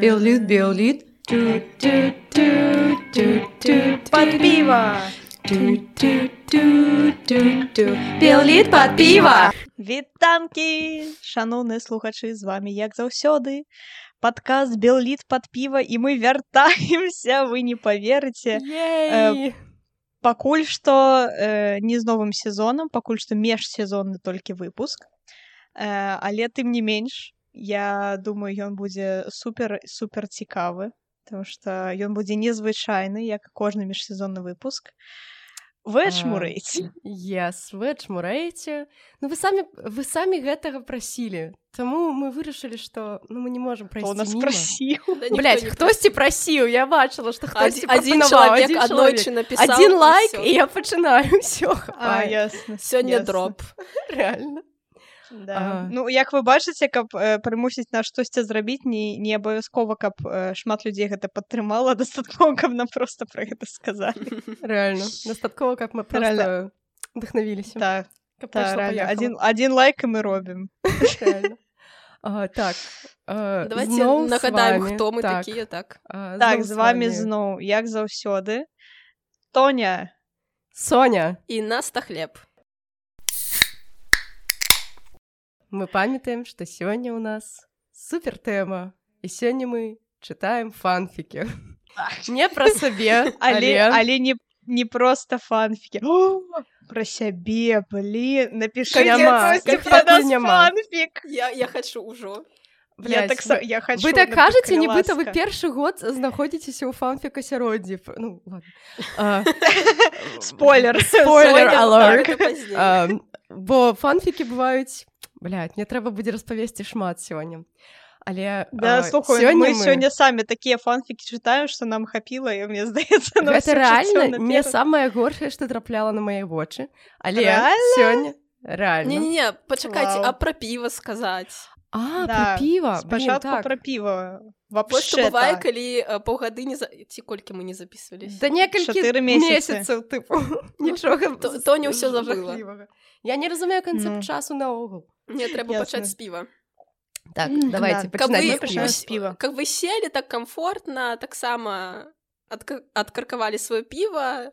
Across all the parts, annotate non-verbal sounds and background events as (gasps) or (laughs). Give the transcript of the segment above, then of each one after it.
Биолит, биолит. Под пиво! Біоліт пад піва. Вітанкі! Шановныя слухачы, з вами як заўсёды. Падкаст Белліт пад піва і мы вяртаемся, вы не паверыце. Пакуль што э, не з новым сезонам, пакуль што межсезонны толькі выпуск. Э, але тым не менш, я думаю, ён будзе супер супер цікавы, потому што ён будзе незвычайны, як кожны міжсезонны выпуск. Вы чмурэйце. (laughs) Yes, вы чмурэеце. Ну вы самі вы самі гэтага прасілі. Таму мы вырашылі, што ну, мы не нас прайсці міма. прасіў? Не хтосьці прасіў, я бачыла, што адзін чалавек. написал. Адзін лайк, і я (laughs) пачынаю ўсё А, ясна. Ясна. дроп. (laughs) Реально. Да. А. Ну як вы бачыце каб э, прымусіць на штосьці зрабіць не, не абавязкова каб э, шмат людзей гэта падтрымала (laughs) дастаткова каб нам просто пра гэта сказалі (laughs) Реально. (laughs) Дастаткова, каб мы просто вдохновіліся. реально. паехало. один, один лайк і мы робім. А, так. а, Давайте нагадаем, кто мы так, такие, так. а, так з вами зноў як заўсёды Тоня Соня, И Наста хлеб. Мы памятаем, што сёння ў нас супер тэма. І сёння мы чытаем фанфікі. (laughs) Не пра сабе, але але... не не просто фанфікі (gasps) про сябе няма. фанфік Я, я хочу уже. я Блядь, так са- я хочу Вы так кажаце, нібыта вы першы год знаходзіцеся ў фанфік асяроддзі. Ну, ладно. А, (laughs) спойлер Спойлер бо фанфікі бываюць... Блядь, мне трэба будзе распавесці шмат сёння. Але Да, а, слухай, сёння мы сёння самі такія фанфікі чытаем, што нам хапіла і мне здаецца Гэта рэальна не самае горшае, што трапляла на мае вочы. Але Рэальна? сёння рэальна. Не-не-не, почекайте, Вау. а про пиво сказать. А, Да, пра піва. Спачатку так. пра піва вообще бывает, так. коли э, полгоды не за... Ці колькі мы не записывались. Да некалькі месяцаў тыпу нічога То- Тоня ўсё забыла. Я не разумею канцэпт часу наогул. Мне трэба пачаць з піва. Так, давайте да. Пачынаць вы, мы піва. з піва. как вы сели так комфортно, так само отка- откаркавалі свое пиво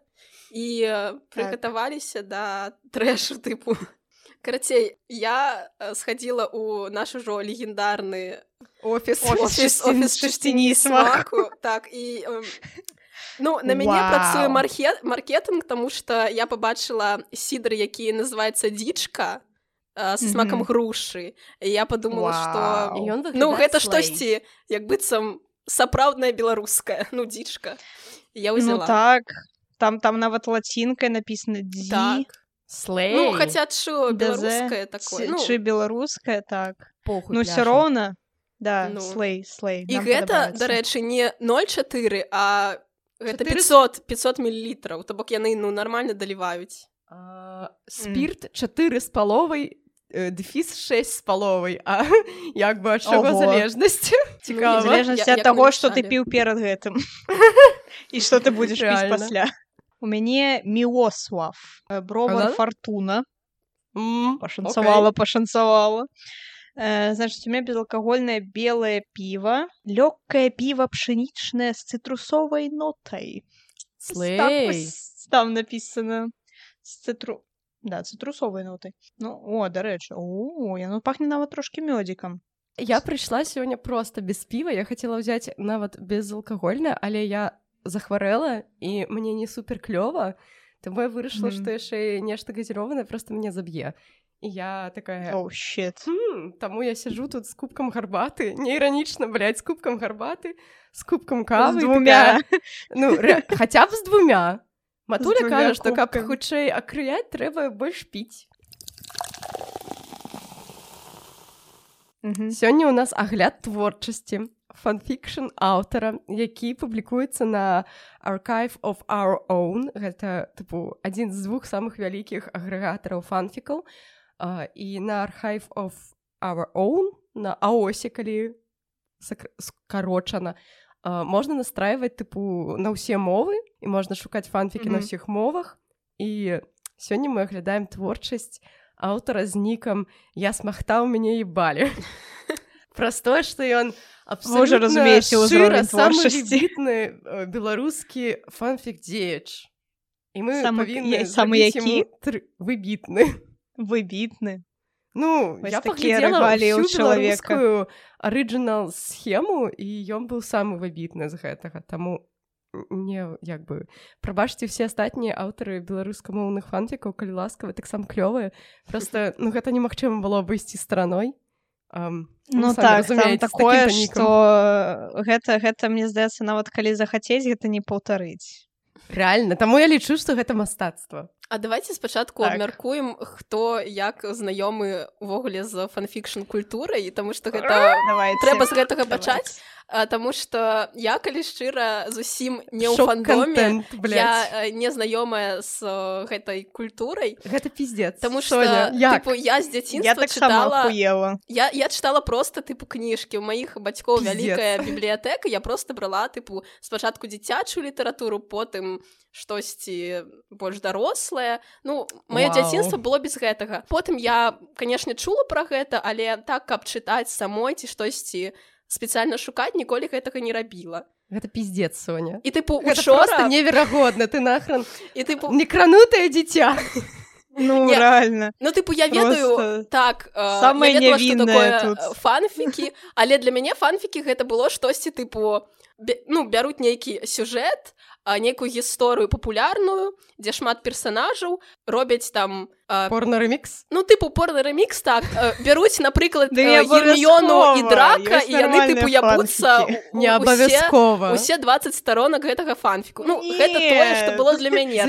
і э, прыгатаваліся да трэшу тыпу. Карацей, я э, сходила у наш ужо легендарны Офіс. Офіс. офіс чысціні- і і смаку. так і ну на мяне Вау. працуе маркет маркетинг тому что я побачыла сідр які называется дзічка э, со смакам Мгм. грушы і я подумала что Вау. І ён ну гэта штосьці як быццам сапраўдная беларуская ну дзічка я Ну ўзяла так там там нават лацінкай написано дзі Так. Слэй. ну хотя чу ДЗ, беларуская такое ну, чы беларуская так похуй ну все роўна да Ну. слей слей і гэта дарэчы не 0,4 а гэта 400. 500 500 миллілітраў то бок яны ну нармальна даліваюць А, спірт 4 з паловай дэфіс 6 з паловай а (laughs) як бы ад чаго залежнасць в цікава залежнасці Я- ад таго што ты піў перад гэтым і што ты будзеш пасля у мяне міосвав бровар М, пашанцавала пашанцавала Э, значит у меня безалкогольное белое пиво лёгкое пиво пшеничное с цитрусовой нотой Слэй. Так там написано. С цитру да цитрусовой нотой. Ну о дарэчы о яно пахне нават трошки мёдзікам Я прыйшла сёння просто без піва я хацела ўзяць нават безалкагольна але я захварэла і мне не супер клёва таму я вырашыла Мгм. што яшчэ нешта газірована просто мне заб'е і я такая о щет «Хм, таму я сяжу тут з кубкам гарбаты неіранічна блядь, з кубкам гарбаты з кубкам кавы і двумя. такая, ну ре... хаця б з двумя матуля кажа што каб хутчэй акрыяць трэба больш піць. Сёння ў нас агляд творчасці фанфікшн аўтара, які публікуецца на Archive of Our Own. Гэта тыпу адзін з двух самых вялікіх агрэгатараў фанфікаў і на Archive of Our Own на аосе, калі сакр- скарочана. Можна настрайваць тыпу на ўсе мовы і можна шукаць фанфікі на Мгм. ўсіх мовах. І сёння мы аглядаем творчасць аўтара з нікам я смахтаў мяне ебалі праз тое што ён уже разумееце э, беларускі фанфік дзеяч і мы самы які выбітны выбітны Ну я паглядзела чалавекую арыджынал схему і ён быў самы выбітны з гэтага. Таму не як бы прабачце все астатнія аўтары беларускамоўных фанфікаў калі ласкавы таксама клёвыя просто (laughs) ну гэта немагчыма было абысці стараной Um, ну так такое что гэта гэта мне здаецца нават калі захацець гэта не паўтарыць. Реально таму я лічу что гэта мастацтва А давайте спачатку так. абмяркуем хто як знаёмы увогуле з фанфікшн культурай таму что гэта трэба з гэтага пачаць Таму што я калі шчыра зусім не ў фандоме я незнаёмая з гэтай культурай. Гэта пиздец. Таму што я, я з дзяцінства так чытала я, я чытала просто тыпу кніжкі у маіх бацькоў вялікая бібліятэка я просто брала тыпу спачатку дзіцячую літаратуру потым штосьці больш дарослае. Ну маё дзяцінства было без гэтага. Потым я канешне чула пра гэта але так каб чытаць самой ці штосьці спецыяльна шукаць ніколі гэтага не рабіла гэта пиздец Соня. І тыпу учора неверагодна ты нахран і тыпу не кранутае дзіця ну не, реально. ну тыпу я ведаю Просто так самое невіннае фанфікі (laughs) але для мяне фанфікі гэта было штосьці тыпу ну бяруць нейкі сюжэт нейкую гісторыю папулярную дзе шмат персонажаў робяць там порно ремікс ну тыпу порно ремікс так бяруць напрыклад мільёну і драка і яны тыпу ябуцца не абавязкова усе 20 сторонок гэтага фанфіку ну гэта тое што было для мяне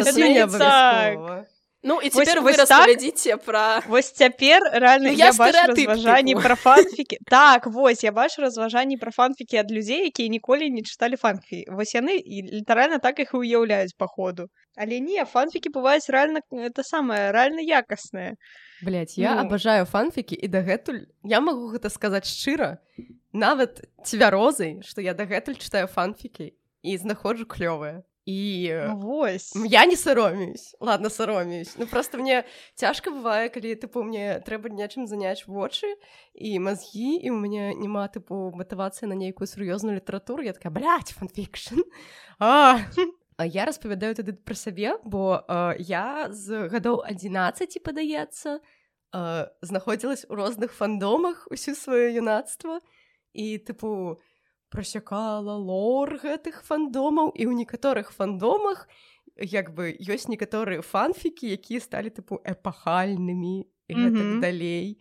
Ну і цяпер вы распавядзіце пра вось цяпер рэальна ну, я разважанні пра фанфікі так вось я бачу разважанні пра фанфікі ад людзей якія ніколі не чыталі фанфі вось яны і літаральна так іх і уяўляюць па ходу але не фанфікі бываюць рэальна это самае рэальна якаснае Блять я ну... абажаю фанфікі і дагэтуль. Я магу гэта сказаць шчыра нават цвярозай што я дагэтуль чытаю фанфікі і знаходжу клёвыя і ну, вось. я не саромеюсь ладно саромеюсь ну просто мне цяжка бывае калі тыпу мне трэба нечым заняць вочы і мазгі і у мяне няма тыпу матывацыі на нейкую сур'ёзную літаратуру я такая блядь, фанфікшн (laughs) а (laughs) я распавядаю тады пра сябе бо а, я з гадоў 11 падаецца знаходзілась у розных фандомах усю сваё юнацтва і тыпу я прасякала лор гэтых фандомаў і ў некаторых фандомах як бы ёсць некаторыя фанфікі якія сталі тыпу эпахальнымі і mm -hmm. так далей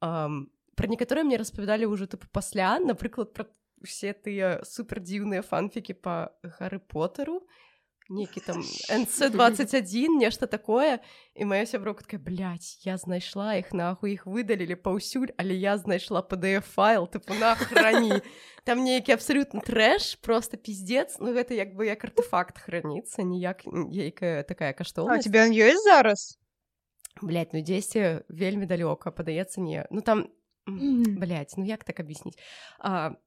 um, пра некаторыя мне распавядалі ўжо тыпу пасля напрыклад пра усе тыя супердзіўныя фанфікі па гары потару нейкі там нц21 нешта такое. І моя сяброкатка блядь, я знайшла іх нахуй іх выдалілі паўсюль але я знайшла pdf файл тыпу нахрані там нейкі абсалютна трэш просто пиздец. Ну гэта як бы як артефакт храніцца ніяк нейкая такая каштоўна тебе ёсць зараз? Блядь, ну дзесьці вельмі далёка падаецца не ну там Блять, ну як так аб'ясніць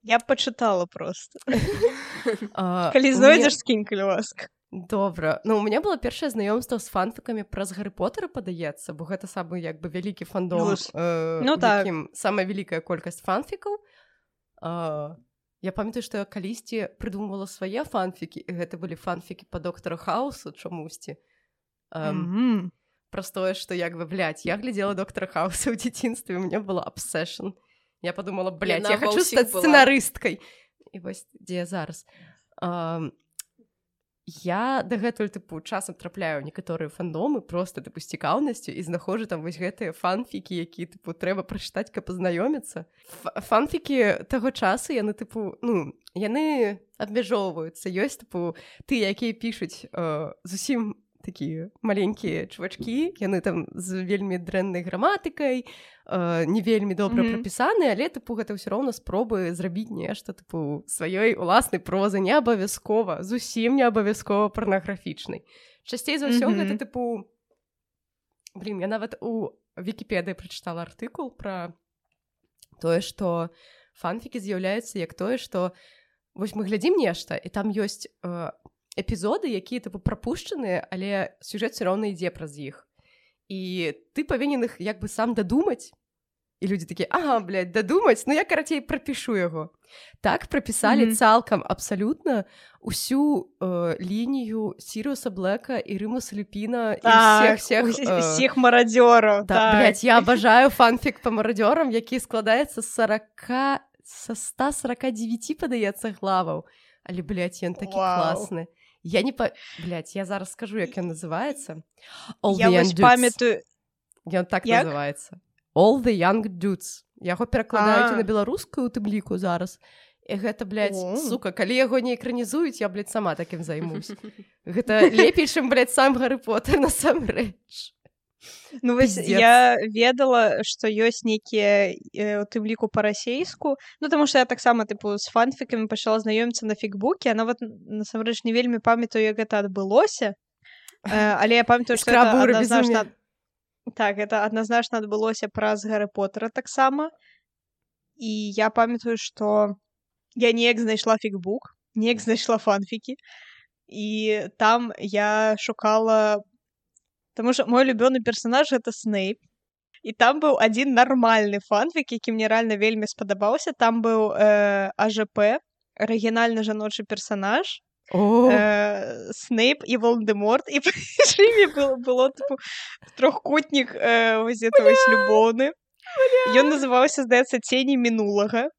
я пачытала просто. (laughs) Калі знойдзеш скінь калі ласка добра. Ну у меня было першае знаёмство з фанфікамі праз гары потара падаецца бо гэта самы як бы вялікі фандом э, ну так. самая вялікая колькасць фанфікаў э, я памятаю што я калісьці прыдумвала свае фанфікі гэта былі фанфікі па доктара хаусу чамусьці э, mm -hmm. праз тое што як бы блядь, я глядзела доктара хауса (laughs) ў дзяцінстве у меня была абсэшн я подумала блядь, я хочу стаць сцэнарысткай і вось дзе зараз. А я дагэтуль тыпу часам трапляю некаторыя фандомы просто тыпу цікаўнасцю і знаходжу там вось гэтыя фанфікі які тыпу трэба прачытаць каб пазнаёміцца. Фанфікі таго часу яны тыпу ну яны абмяжоўваюцца. Ёсць тыпу ты якія пішуць э, зусім такія маленькія чувачкі яны там з вельмі дрэннай граматыкай э, не вельмі добра mm -hmm. прапісаны але тыпу гэта ўсё роўна спробы зрабіць нешта тыпу сваёй уласнай прозы не абавязкова зусім не абавязкова парнаграфічнай часцей за ўсё mm -hmm. гэта тыпу блин я нават у вкіпедыі прачытала артыкул пра тое што фанфікі з'яўляюцца як тое што вось мы глядзім нешта і там ёсць э, эпізоды якія тыпу прапушчаныя але сюжэт все роўна ідзе праз іх і ты павінен іх як бы сам дадумаць і людзі такі ага блядь, дадумаць ну я карацей прапішу яго так прапісалі mm -hmm. цалкам абсалютна усю э, лінію сіруса блэка і рымуса люпіна так, всех всех э, марадзёраў да, так. я (laughs) абажаю фанфік па марадзёрам які складаецца 40 са 149 падаецца главаў. Але блядь, ён такі класны я не па блядь, я зараз скажу як ён называется. Памятаю. Ён так як? называется. All the young dudes. Яго перакладаюць на беларускую тым ліку зараз. І гэта блядь, сука калі яго не экранізуюць я блядь, сама такім займусь. Гэта лепей чым сам гары поты насамрэч Ну вось я ведала што ёсць нейкія э, у тым ліку па-расейску Ну таму што я таксама тыпу з фанфікамі пачала знаёміцца на фікбуке нават насамрэч не вельмі памятаю як гэта адбылося э, (laughs) але я памятаю што адназначна так это адназначна адбылося праз гары поттера таксама і я памятаю что я неяк знайшла фікбук неяк знайшла фанфікі і там я шукала потому что мой любёны персонаж это снейп. І там быў адзін нармальны фанфік які мне реально вельмі спадабаўся там быў э, ажп арыгінальны жаночы персонаж. Э, Снейп і Волдеморт і імі было было трохкутнік вось любоўны Ён называўся здаецца цені мінулага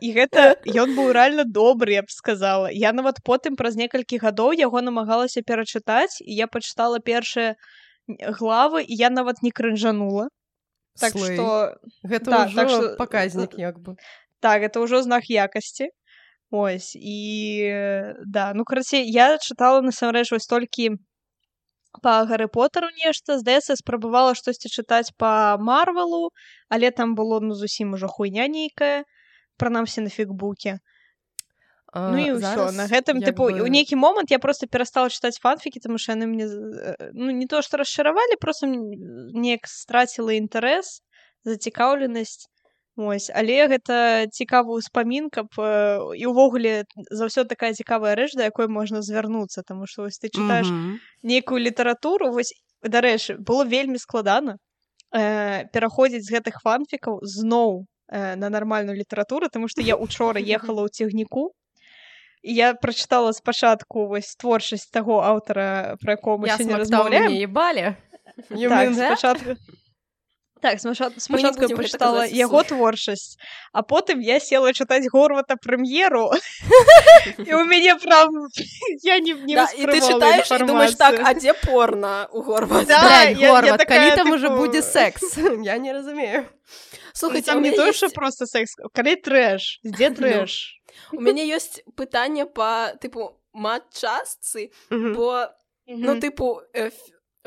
і гэта ён быў рэальна добры я б сказала. Я нават потым праз некалькі гадоў яго намагалася перачытаць і я пачытала першыя главы і я нават не крынжанула. Так что гэта да, так, так паказнік як бы. так это ўжо знак якасці. Ось і да ну карацей я чытала насамрэч вось толькі па гары потару нешта здаецца спрабавала штосьці чытаць па марвелу але там было ну зусім ужо хуйня нейкая прынамсі на фікбуке Ну і ўсё на гэтым тыпу бы... у нейкі момант я просто перастала чытаць фанфікі таму що яны мне ну не то што расчаравалі просто неяк страціла інтарэс зацікаўленасць Ось, але гэта цікавы ўспамін каб і ўвогуле заўсёды такая цікавая рэч да якой можна звярнуцца таму што вось ты чытаеш mm -hmm. нейкую літаратуру вось дарэчы было вельмі складана э, пераходзіць з гэтых фанфікаў зноў э, на нармальную літаратуру тому што я учора ехала ў цягніку. Я прачытала спачатку вось творчасць таго аўтара пра якому не размаўляем. ебалі. Так, спачатку Так, спачатку я пачытала яго творчасць, а потым я села чытаць горвата прэм'еру і (laughs) у мяне прав я не, не да, і ты чытаеш думаеш так а дзе порна у горва да, калі там уже будзе секс? (laughs) Я не разумею. Слухай там не тое що просто секс калі трэш дзе (laughs) трэш? У мяне ёсць пытанне па тыпу матчасцы бо ну тыпу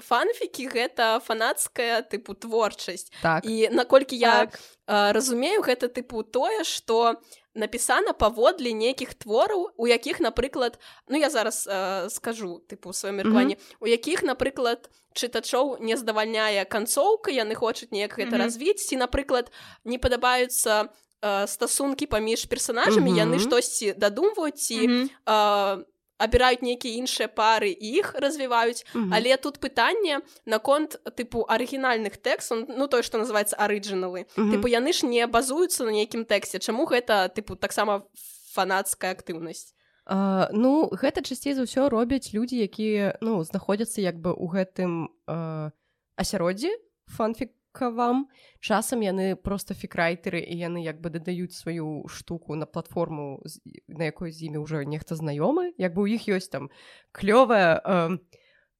фанфікі гэта фанацкая тыпу творчасць так. і наколькі я так. а, разумею гэта тыпу тое што напісана паводле нейкіх твораў у якіх напрыклад ну я зараз а, скажу тыпу сваё меркаванне mm -hmm. у якіх напрыклад чытачоў не здавальняе канцоўка яны хочуць неяк гэта mm -hmm. развіць ці напрыклад не падабаюцца стасункі паміж персонажамі mm -hmm. яны штосьці дадумваюць ці mm -hmm. а, абіраюць нейкія іншыя пары і іх развіваюць mm -hmm. але тут пытанне наконт тыпу арыгінальных тэкстаў ну той што называется арыджыналы mm -hmm. тыпу яны ж не базуюцца на нейкім тэксце чаму гэта тыпу таксама фанацкая актыўнасць Uh, ну гэта часцей за ўсё робяць людзі якія ну знаходзяцца як бы ў гэтым uh, асяроддзі фанфік к вам. Часам яны просто фікрайтары і яны як бы дадаюць сваю штуку на платформу на якой з імі ўжо нехта знаёмы як бы у іх ёсць там клёвая э,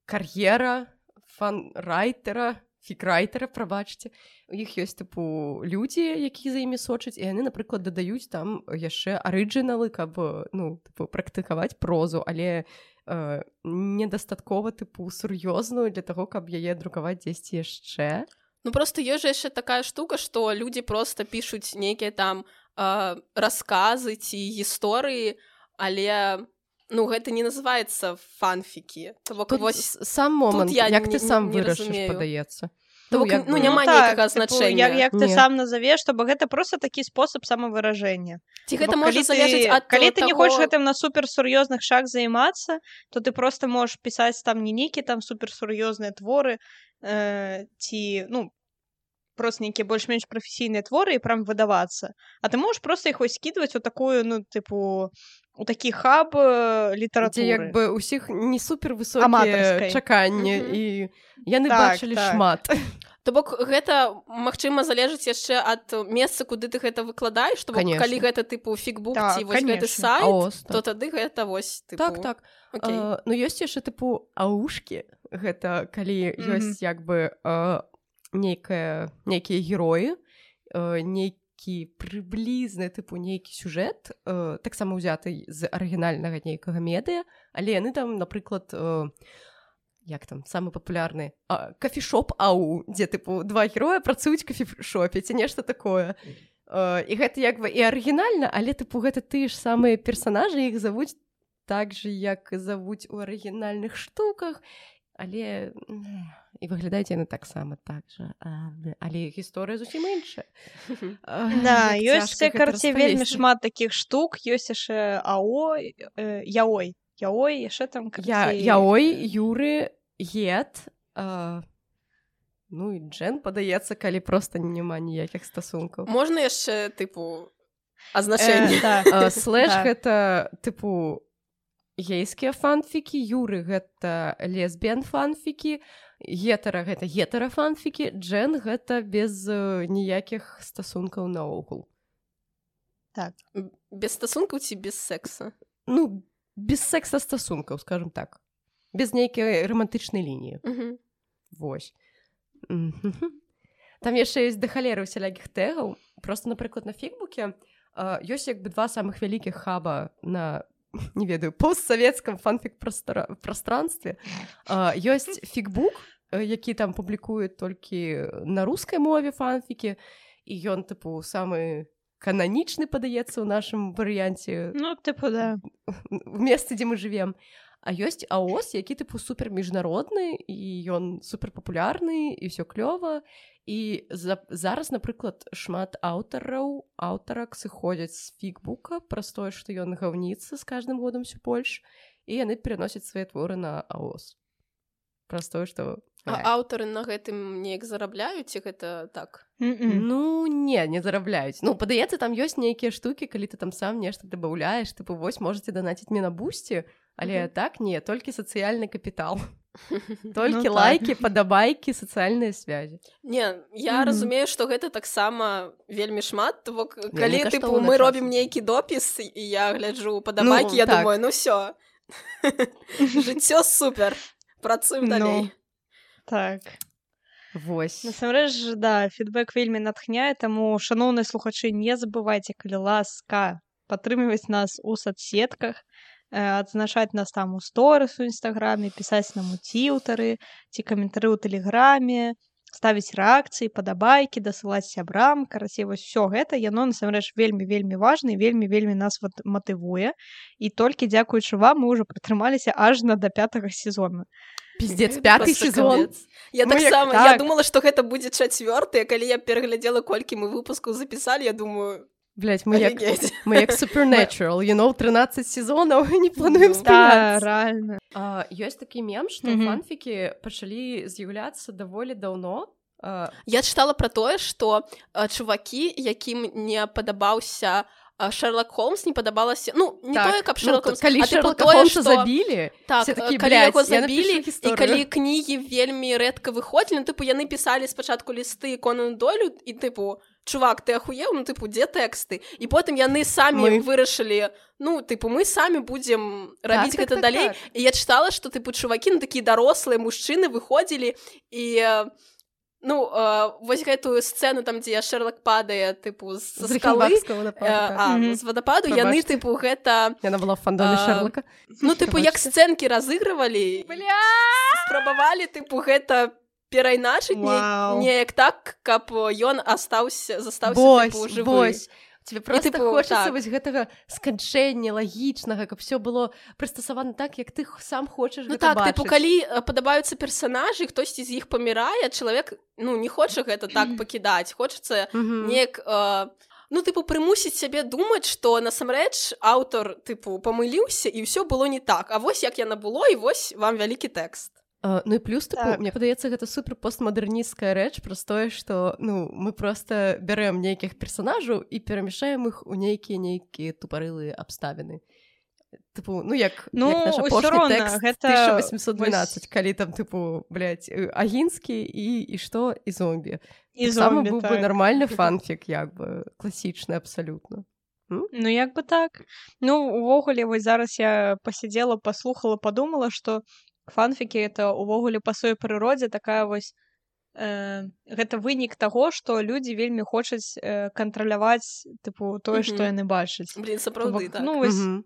кар'ера фанрайтера фікрайтера прабачце у іх ёсць тыпу людзі які за імі сочаць і яны напрыклад дадаюць там яшчэ арыджыналы каб ну тыпу, практыкаваць прозу але э, недастаткова тыпу сур'ёзную для таго каб яе друкаваць дзесьці яшчэ Ну просто ёсць жа яшчэ такая штука што людзі просто пішуць нейкія там э, расказы ці гісторыі але ну гэта не называется фанфікі вось сам момант я як ты сам вырашыш падаецца То бок, як ну, няма так, нейкага типу, значэння. як, як ты Не. сам назавеш то бок гэта просто такі спосаб самавыражэння ці гэта калі можа ты- ад калі ты не таго... хочаш гэтым на суперсур'ёзных шаг займацца то ты просто можаш пісаць там не нейкі там суперсур'ёзныя творы э, ці ну просто нейкія больш-менш прафесійныя творы і прям выдавацца а ты можаш просто іх вось скідваць у такую ну тыпу у такі хаб э, літаратуры як бы ўсіх не супер высокія чаканні Мгм. і яны Так, бачылі так. шмат То бок гэта магчыма залежыць яшчэ ад месца куды ты гэта выкладаеш то бок, Конечно. калі гэта тыпу фігбук Так, ці вось гэты сайт Аос, то тады гэта вось тыпу... так так Окей. А, ну ёсць яшчэ тыпу аушкі гэта калі Мгм. ёсць як бы а, нейкая нейкія героі а, нейкі прыблізны тыпу нейкі сюжэт таксама ўзяты з арыгінальнага нейкага медыа але яны там напрыклад а, як там самы папулярны кафешоп ау дзе тыпу два героя працуюць кафешопе ці нешта такое. А, і гэта як бы і арыгінальна але тыпу гэта тыя ж самыя персонажы іх завуць так же як завуць у арыгінальных штуках. Але м, і выглядаюць яны таксама так жа а, але гісторыя зусім іншая А, Да, ёсць карце вельмі шмат такіх штук. Ёсць яшчэ ао э, яой. Яой яшчэ там я яой юры гет а, ну і джен падаецца калі просто няма ніякіх стасункаў можна яшчэ тыпу э, азначэнне. (laughs) А, слэш гэта тыпу гейскія фанфікі юры гэта лесбіян фанфікі гетара гэта гетара фанфікі джен гэта без э, ніякіх стасункаў наогул без стасункаў ці без секса ну без секса стасункаў скажем так без нейкай романтычнай лініі Мгм. Вось. Мгм. Там яшчэ ёсць да халеры усялякіх тэгаў. Просто, напрыклад, на фігбуке а, ёсць як бы два самых вялікіх хаба на не ведаю постсавецкам фанфік прастранстве. А, Ёсць фігбук, э, які там публікуе толькі на рускай мове фанфікі і ён тыпу самы кананічны падаецца ў нашым варыянце. Ну тыпу да. (laughs) Месцы дзе мы жывем. А ёсць аос які тыпу супер міжнародны і ён супер папулярны і ўсё клёва. І за, зараз напрыклад шмат аўтараў аўтарак сыходзяць з фігбука праз тое што ён гаўніцца з каждым годам усё больш і яны пераносяць свае творы на аос праз тое што А аўтары на гэтым неяк зарабляюць ці гэта так М-м. Ну не не зарабляюць Ну падаецца там ёсць нейкія штукі калі ты там сам нешта дабаўляеш тыпу вось можете данаціць мне на бусці але Мгм. так не толькі сацыяльны капітал (laughs) толькі так. лайки падабайкі сацыяльныя связі Не я Мгм. разумею што гэта таксама вельмі шмат бок Не, калі не тыпу каштоўна мы робім нейкі допіс і я гляджу падабайкі я так. думаю ну все (laughs) жыццё супер працуем Ну. далей. так. Вось. Насамрэч да фідбэк вельмі натхняе таму шаноўныя слухачы не забывайце калі ласка падтрымліваць нас у соцсетках э, адзначаць нас там у сторыс у нстаграме пісаць нам у ціўтары ці каментары ў тэлеграме ставіць рэакцыі падабайкі дасылаць сябрам карацей вось все гэта яно насамрэч вельмі вельмі важна і вельмі вельмі нас вот матывуе і толькі дзякуючы вам мы ўжо прытрымаліся аж на да пятага сезона пиздец пятый просто сезон. Я Ну, як таксама я так. думала што гэта будзе чацвёрты калі я пераглядзела колькі мы выпускаў запісалі я думаю Блять мы як офігеть. мы як (laughs) supernatural you know 13 сезонаў не плануем Ну, да, спыняцца. реально А, ёсць такі мем што Мгм. фанфікі пачалі з'яўляцца даволі даўно А, я чытала пра тое што а, чувакі якім не падабаўся Шерлок Холмс не падабалася ну не так, тое каб ну, Шерлок Холмс, калі Шерлока тое, што- забілі так такі, калі «Блядь, яго забілі і гісторыю». калі кнігі вельмі рэдка выходзілі ну, тыпу яны пісалі спачатку лісты кону долю і тыпу чувак ты ахуеў ну тыпу дзе тэксты і потым яны самі Мы. вырашылі ну тыпу мы самі будзем рабіць так, гэта так, далей так. і я чытала што тыпу чувакі ну такія дарослыя мужчыны выходзілі і ну э, вось гэтую сцэну там дзе Шерлок падае тыпу з з скалы Рыхенбахскага э, так. а, Мгм. з вадападу яны Прабачце. тыпу гэта Яна была в фандоме а, Шерлока ну тыпу як Прабачце. сцэнкі разыгрывалі спрабавалі тыпу гэта перайначыць неяк так каб ён астаўся застаўся вось. Тебе просто тыпу, хочацца так. вось гэтага сканчэння лагічнага каб все было прыстасавана так як ты сам хочаш Ну так тыпу бачыць. калі э, падабаюцца персонажы хтосьці з іх памірае чалавек ну не хоча гэта так (clears throat) пакідаць хочацца Мгм. неяк э, ну тыпу прымусіць сябе думаць што насамрэч аўтар тыпу памыліўся і ўсё было не так А вось як яна было і вось вам вялікі тэкст А, ну і плюс тыпу, Так. мне падаецца гэта супер постмадэрнісцкая рэч праз тое што ну мы просто бярэм нейкіх персонажаў і перамяшаем іх у нейкія нейкія тупарылыя абставіны тыпу ну як Ну, як тэкст гэта 1812 вось- калі там тыпу блядь, э, агінскі і і што і зомбі і зомбі, быў бы так. нармальны фанфік як бы класічны абсалютна Ну як бы так. Ну увогуле вось зараз я пасядзела паслухала падумала што фанфікі это увогуле па сваёй прыродзе такая вось э, гэта вынік таго што людзі вельмі хочуць э, кантраляваць тыпу тое што Мгм. яны бачаць блин сапраўды так ну вось Мгм.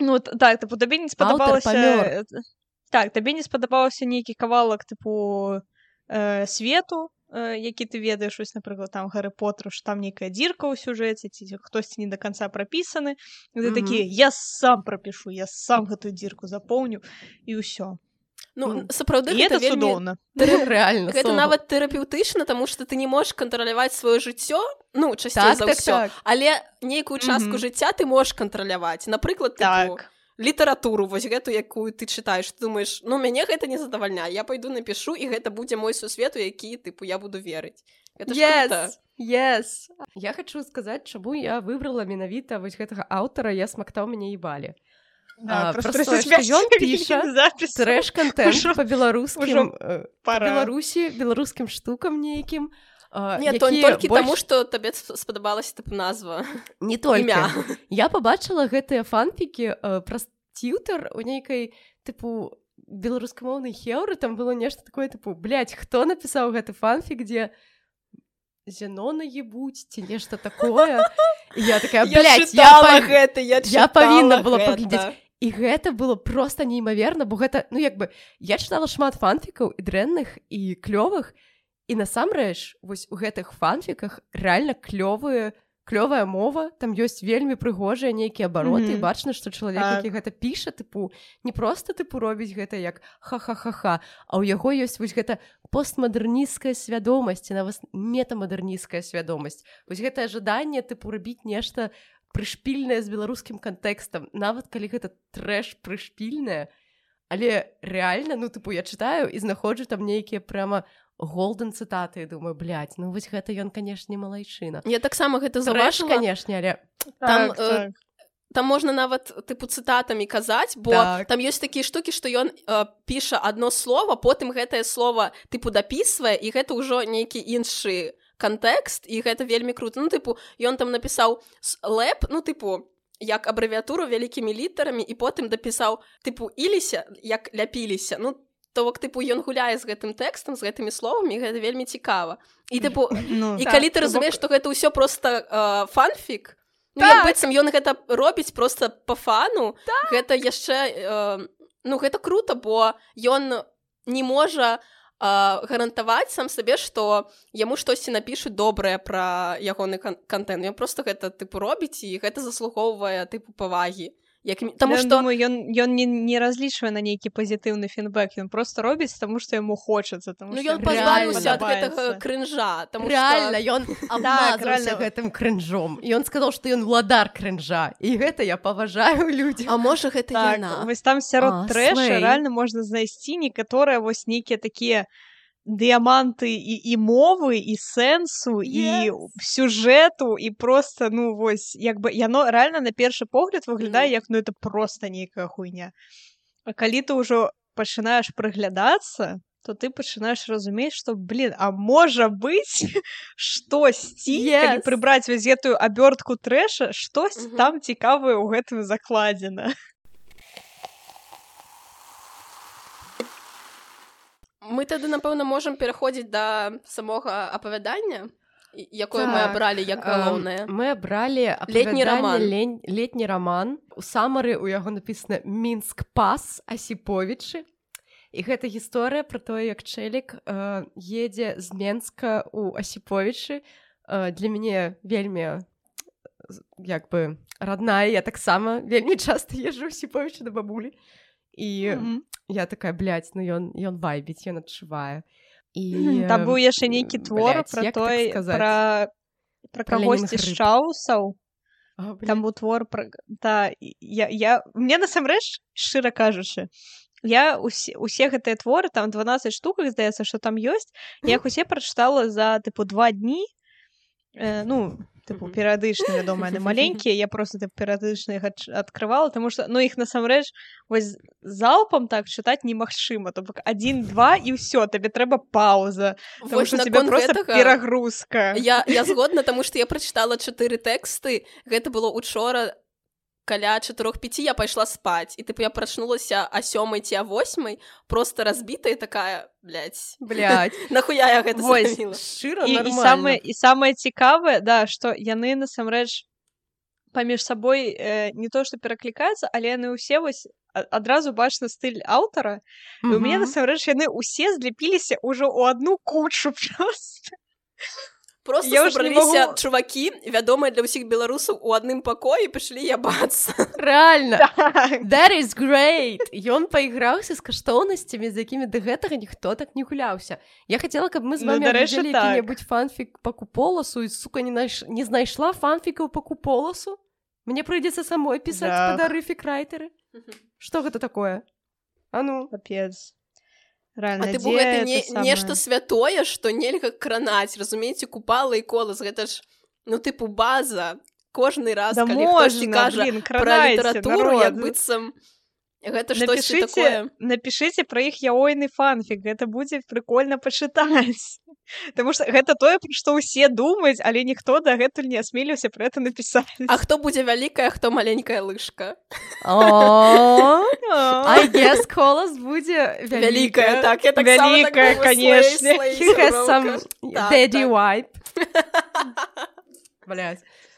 Ну т- так тыпу табе не спадабалася э, так табе не спадабаўся нейкі кавалак тыпу э, свету э, які ты ведаеш вось напрыклад там гары потру там нейкая дзірка ў сюжэце ці хтосьці не до конца прапісаны ты Мгм. такі я сам прапішу я сам гэтую дзірку запоўню і ўсё ну сапраўды і это гэта вельмі цудоўна (laughs) рэальна гэта нават тэрапеўтычна таму што ты не можаш кантраляваць сваё жыццё ну часцей так, за так, ўсё так. але нейкую частку Мгм. жыцця ты можаш кантраляваць напрыклад тыпу, так літаратуру вось гэту якую ты чытаеш ты думаеш ну мяне гэта не задавальняе я пойду напишу і гэта будзе мой сусвет у які тыпу я буду верыць это ж круто. yes, yes. я хочу сказаць чаму я выбрала менавіта вось гэтага аўтара я смактаў мяне ебалі Да, А, просто просто што ён піша запіс трэш контент Ужо- по-беларускім ужо э, беларусі беларускім штукам нейкім а, не то не якія толькі больш- таму што табе сп- спадабалася тыпу назва. (laughs) Не только. Імя я побачыла гэтыя фанфікі э, праз тьютер у нейкай тыпу беларускамоўнай хеўры там было нешта такое тыпу блядь, хто напісаў гэты фанфік дзе зянона ебуць ці нешта такое? (laughs) Я такая я блядь, я пав- гэта я, я павінна была паглядзець. І гэта было просто неймаверна бо гэта ну як бы я чытала шмат фанфікаў і дрэнных і клёвых і насамрэч вось у гэтых фанфіках рэальна клёвыя клёвая мова там ёсць вельмі прыгожыя нейкія абароты Мгм. бачна што чалавек Так. які гэта піша тыпу не просто тыпу робіць гэта як ха-ха-ха-ха а ў яго ёсць вось гэта постмадэрнісцкая свядомасць нават метамадэрнісцкая свядомасць вось гэтае жаданне тыпу рабіць нешта прышпільнае з беларускім кантэкстам нават калі гэта трэш прышпільнае але рэальна ну тыпу я чытаю і знаходжу там нейкія прямо голден цытаты і думаю блядь, ну вось гэта ён канешне малайчына я таксама гэта заўважыла канешне але там, Так, э, так. там можна нават тыпу цытатамі казаць бо Так. там ёсць такія штукі што ён э, піша одно слово потым гэтае слово тыпу дапісвае і гэта ўжо нейкі іншы кантэкст і гэта вельмі круто. Ну тыпу ён там напісаў лэп ну тыпу як абрэвіатуру вялікімі літарамі і потым дапісаў тыпу іліся як ляпіліся ну то бок тыпу ён гуляе з гэтым тэкстам з гэтымі словамі гэта вельмі цікава і (laughs) тыпу Ну, і Так, калі ты разумееш бок- што гэта ўсё просто э, фанфік ну, Так. быццам ён гэта робіць просто по фану так. гэта яшчэ э, ну гэта круто бо ён не можа э, гарантаваць сам сабе што яму штосьці напішуць добрае пра ягоны кан контент. Ён просто гэта тыпу робіць і гэта заслугоўвае тыпу павагі як таму Я што думаю, ён ён не, не разлічвае на нейкі пазітыўны фінбэк ён просто робіць таму што яму хочацца таму ну ён пазбавіўся ад гэтага крынжа там рэальна ён абмазаўся рэальна. гэтым крынжом і ён сказаў што ён владар крынжа і гэта я паважаю людзі А можа гэта так, яна вось там сярод трэша рэальна можна знайсці некаторыя вось нейкія такія дыяманты і, і мовы і сэнсу і сюжэту і просто ну вось як бы яно рэальна на першы погляд выглядае Ну. як ну это просто нейкая хуйня А калі ты ўжо пачынаеш прыглядацца то ты пачынаеш разумець што блин а можа быць штосьці Yes. прыбраць вось гэтую абёртку трэша штось Мгм. там цікавае ў гэтым закладзена мы тады напэўна можам пераходзіць да самога апавядання і- якое мы Так, абралі як галоўнае. мы абралі Летні роман. лень- летні роман. У самары у яго напісана мінск пас асіповічы і гэта гісторыя пра тое як чэлік э, едзе з менска у асіповічы э, для мяне вельмі як бы родная я таксама вельмі часта езжу сіповічу да бабулі і Мгм. я такая блядь, ну ён ён вайбіць ён адчувае і Там быў яшчэ нейкі твор блядь, як так той пра пра Пра кагосьці з рыб. чаусаў А, там быў твор пра та я я мне насамрэч шчыра кажучы я усе, усе гэтыя творы там 12 штук іх здаецца што там ёсць я іх усе прачытала за тыпу два дні э, ну тыпу Мгм. перыядычна вядома яны (laughs) маленькія я просто тып, перыядычна іх адкрывала тому что ну іх насамрэч вось залпам так чытаць немагчыма то бок один два і ўсё табе трэба пауза тебя просто гэтага перагрузка я, я згодна таму што я прачытала чатыры тэксты гэта было учора каля чатырох пяці я пайшла спаць і тыпу я прачнулася а сёмай ці а восьмай просто разбітая такая блядь, блядь. (laughs) Нахуя я гэта шчыра і, і самае і самае цікавае да што яны насамрэч паміж сабой э, не то што пераклікаюцца але яны ўсе вось адразу бачна стыль аўтара. І у мяне насамрэч яны ўсе злепіліся ўжо ў одну кучу (laughs) просто просто Я ўж не сабраліся магу- чувакі вядомыя для ўсіх беларусаў у адным пакоі пашлі ябацца рэальна. (laughs) That is great! Ён пайграўся з каштоўнасцямі, з якімі да гэтага ніхто так не гуляўся. Я хацела, каб мы з Ну, вами дарэчы, абудзілі так. які-небудзь фанфік па куполасу і сука не, найш... не знайшла фанфікаў па куполасу. Мне прыйдзецца самой пісаць Жах. спадары фікрайтеры. Што гэта такое? А ну капец А Рэальна, ты бо гэта не, самае? нешта святое што нельга кранаць разумееце купала і колас гэта ж ну тыпу база кожны раз да можна, кажа блин, пра літаратуру як быццам гэта напишите, такое? напишите про іх яойны фанфік гэта будзе прикольно пачытаць (laughs) Таму что гэта тое пра што ўсе думаюць але ніхто дагэтуль не асмеліўся про это напісаць А хто будзе вялікая хто маленькая лыжка? Колас будзе вялікая так я так Вялікая, конечно. He (laughs) has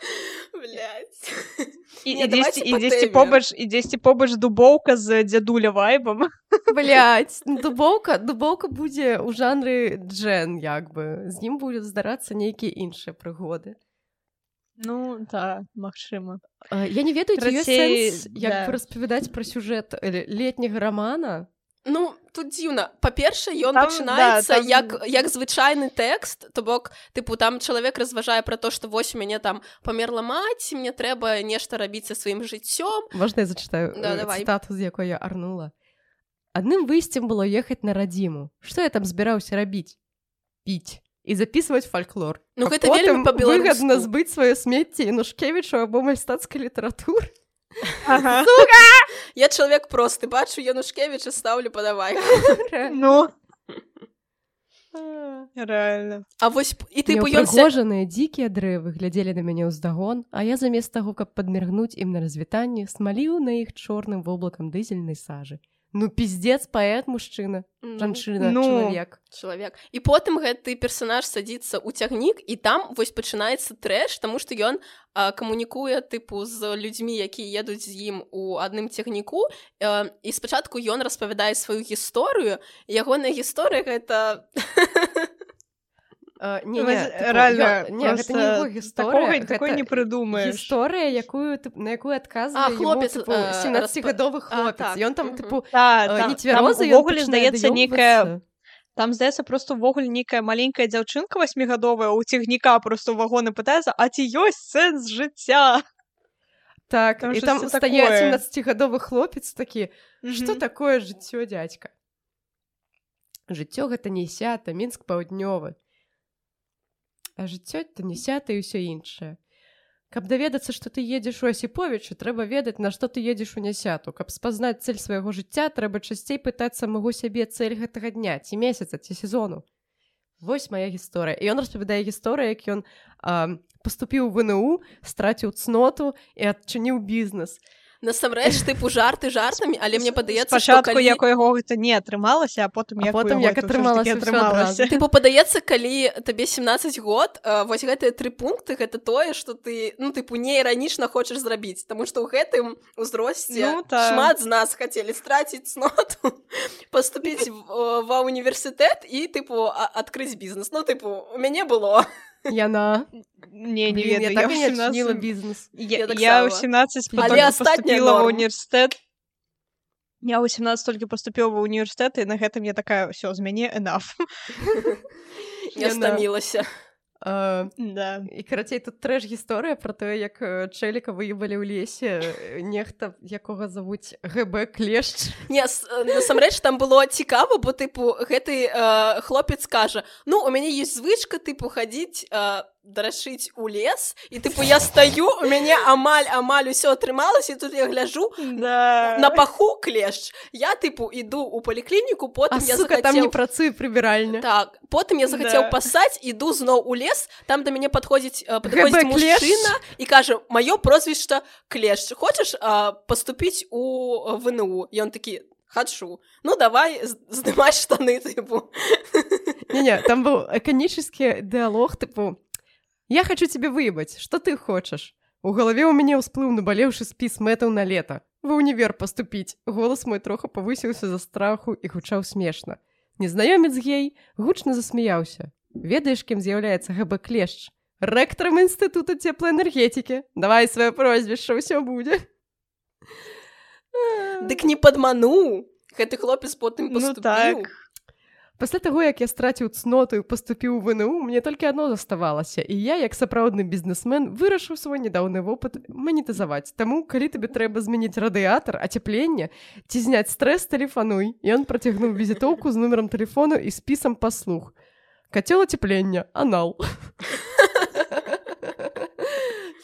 (laughs) (laughs) Блядь. (laughs) і, Не, і, дзесьці, і дзесьці побач і дзесьці побач дубоўка з дзядуля вайбам (laughs) Блять, дубоўка дубоўка будзе ў жанры джен як бы. З ім будзе здарацца нейкія іншыя прыгоды. Ну так магчыма А, я не ведаю ці ёсць Карацей, сэнс як да. распавядаць пра сюжэт э, летняга рамана Ну тут дзіўна па-першае ён Там, пачынаецца да, там- як як звычайны тэкст то бок тыпу там чалавек разважае пра то што вось мяне там памерла маці мне трэба нешта рабіць са сваім жыццём можна я зачытаю Да, э, давай. цытату з якой я арнула? Адным выйсцем было ехаць на радзіму што я там збіраўся рабіць піць і записывать фальклор Ну, А гэта вельмі па-беларуску. збыць сваё смецце інушкевічу або мальстацкай літаратуры ага. я чалавек просты бачу янушкевіча стаўлю падавай ну (laughs) реально А вось і ся- Няўпрыгожаныя дзікія дрэвы глядзелі на мяне ўздагон, а я замест таго, каб падміргнуць ім на развітанне, смаліў на іх чорным воблакам дызельнай сажы. Ну пиздец паэт мужчына, Ну, жанчына, ну. чалавек. чалавек і потым гэты персанаж садзіцца ў цягнік і там вось пачынаецца трэш таму што ён а, камунікуе тыпу з людзьмі якія едуць з ім у адным цягніку а, і спачатку ён распавядае сваю гісторыю ягоная гісторыя гэта (laughs) А, не, Вось, не, тыпу, реально ён- не, гэта не его гісторыя, такого, такой не прыдумаеш гісторыя, якую тып- на якую адказвае А, хлопец, тыпу, э, 17гадовы А, хлопец. так, Ён там мгм. тыпу та, э, там, не там цвярозы, ён увогуле пачынае здаецца нейкая даёбвацца. там здаецца просто увогуле нейкая маленькая дзяўчынка васьмігадовая у цягніка просто вагоны пытаецца а ці ёсць сэнс жыцця Так, Там і там стае такое. 17гадовы хлопец такі, Што Мгм. такое жыццё дядька жыццё гэта не сята мінск паўднёвы жыццё это не сята і ўсё іншае каб даведацца што ты едзеш у асіповічу трэба ведаць на што ты едзеш у нясяту. Каб спазнаць цель свайго жыцця трэба часцей пытаць самого сябе цель гэтага дня ці месяца ці сезону. Вось моя гісторыя. І ён распавядае гісторыя як ён а, паступіў в ВНУ страціў цноту і адчыніў бізнес насамрэч тыпу жарты жартамі але мне падаецца што спачатку калі... як у яго гэта не атрымалася а потым А у потым як атрымалася адразу. Тыпу падаецца калі табе 17 год вось гэтыя тры пункты гэта тое што ты ну тыпу не іранічна хочаш зрабіць Таму што ў гэтым узросце Ну, так. шмат з нас хацелі страціць цноту (laughs) паступіць ва універсітэт і тыпу адкрыць бізнес Ну тыпу у мяне было (laughs) яна не не Блін, я ведаю так я і ў не 17 адчыніла бізнес Я, Я я ў таксама. 17 Але потолькі астатняе поступила в норм. універсітэт я ў 17 толькі поступіў ва універсітэт і на гэтым я такая ўсё з мяне enough Я стамілася. А, да. і карацей тут трэш гісторыя пра тое як э, чэліка выявалі ў лесе э, нехта якога завуць ГБ клешч Не, э, насамрэч там было цікава, бо тыпу гэты э, хлопец кажа: Ну, у мяне ёсць звычка тыпу хадзіць э, дарашыць у лес і тыпу я стаю, у мяне амаль амаль усё атрымалася, тут я гляжу да на паху клешч. Я тыпу іду ў паліклініку, а потым я сука там не працуе прыбіральня Так, потым я захацеў Да. пасаць, іду зноў у лес, там да мяне клеш. мужчына і кажа: маё прозвішча клешч. Хочаш э, паступіць у ВНУ? Ён такі хачу. Ну давай з- здымай штаны тыпу. Не-не, там был иконический диалог, типу, я хочу тебе выебать, что ты хочешь? У голове у меня всплыл наболевший спіс мэтаў на лето. В универ поступить. Голос мой троху повысился за страху и гучаў смешно. Незнаёмец гей гучно засмеяўся. Ведаеш, кем з'яўляецца ГБ Клешч? Рэктарам інстытута цеплаэнергетики. Давай сваё прозвішча, ўсё будзе. Дык не падмануў. Гэты хлопец потым Ну паступіў. так. Пасля таго, як я страціў цноту і паступіў у ВНУ, мне толькі адно заставалася, і я, як сапраўдны бізнесмен, вырашыў свой нядаўны вопыт манетызаваць. Таму, калі табе трэба змяніць радыятар, ацяплення ці зняць стрэс, тэлефануй. Ён працягнуў візітоўку з нумерам тэлефону і спісам паслуг. Кацёл ацяплення, анал.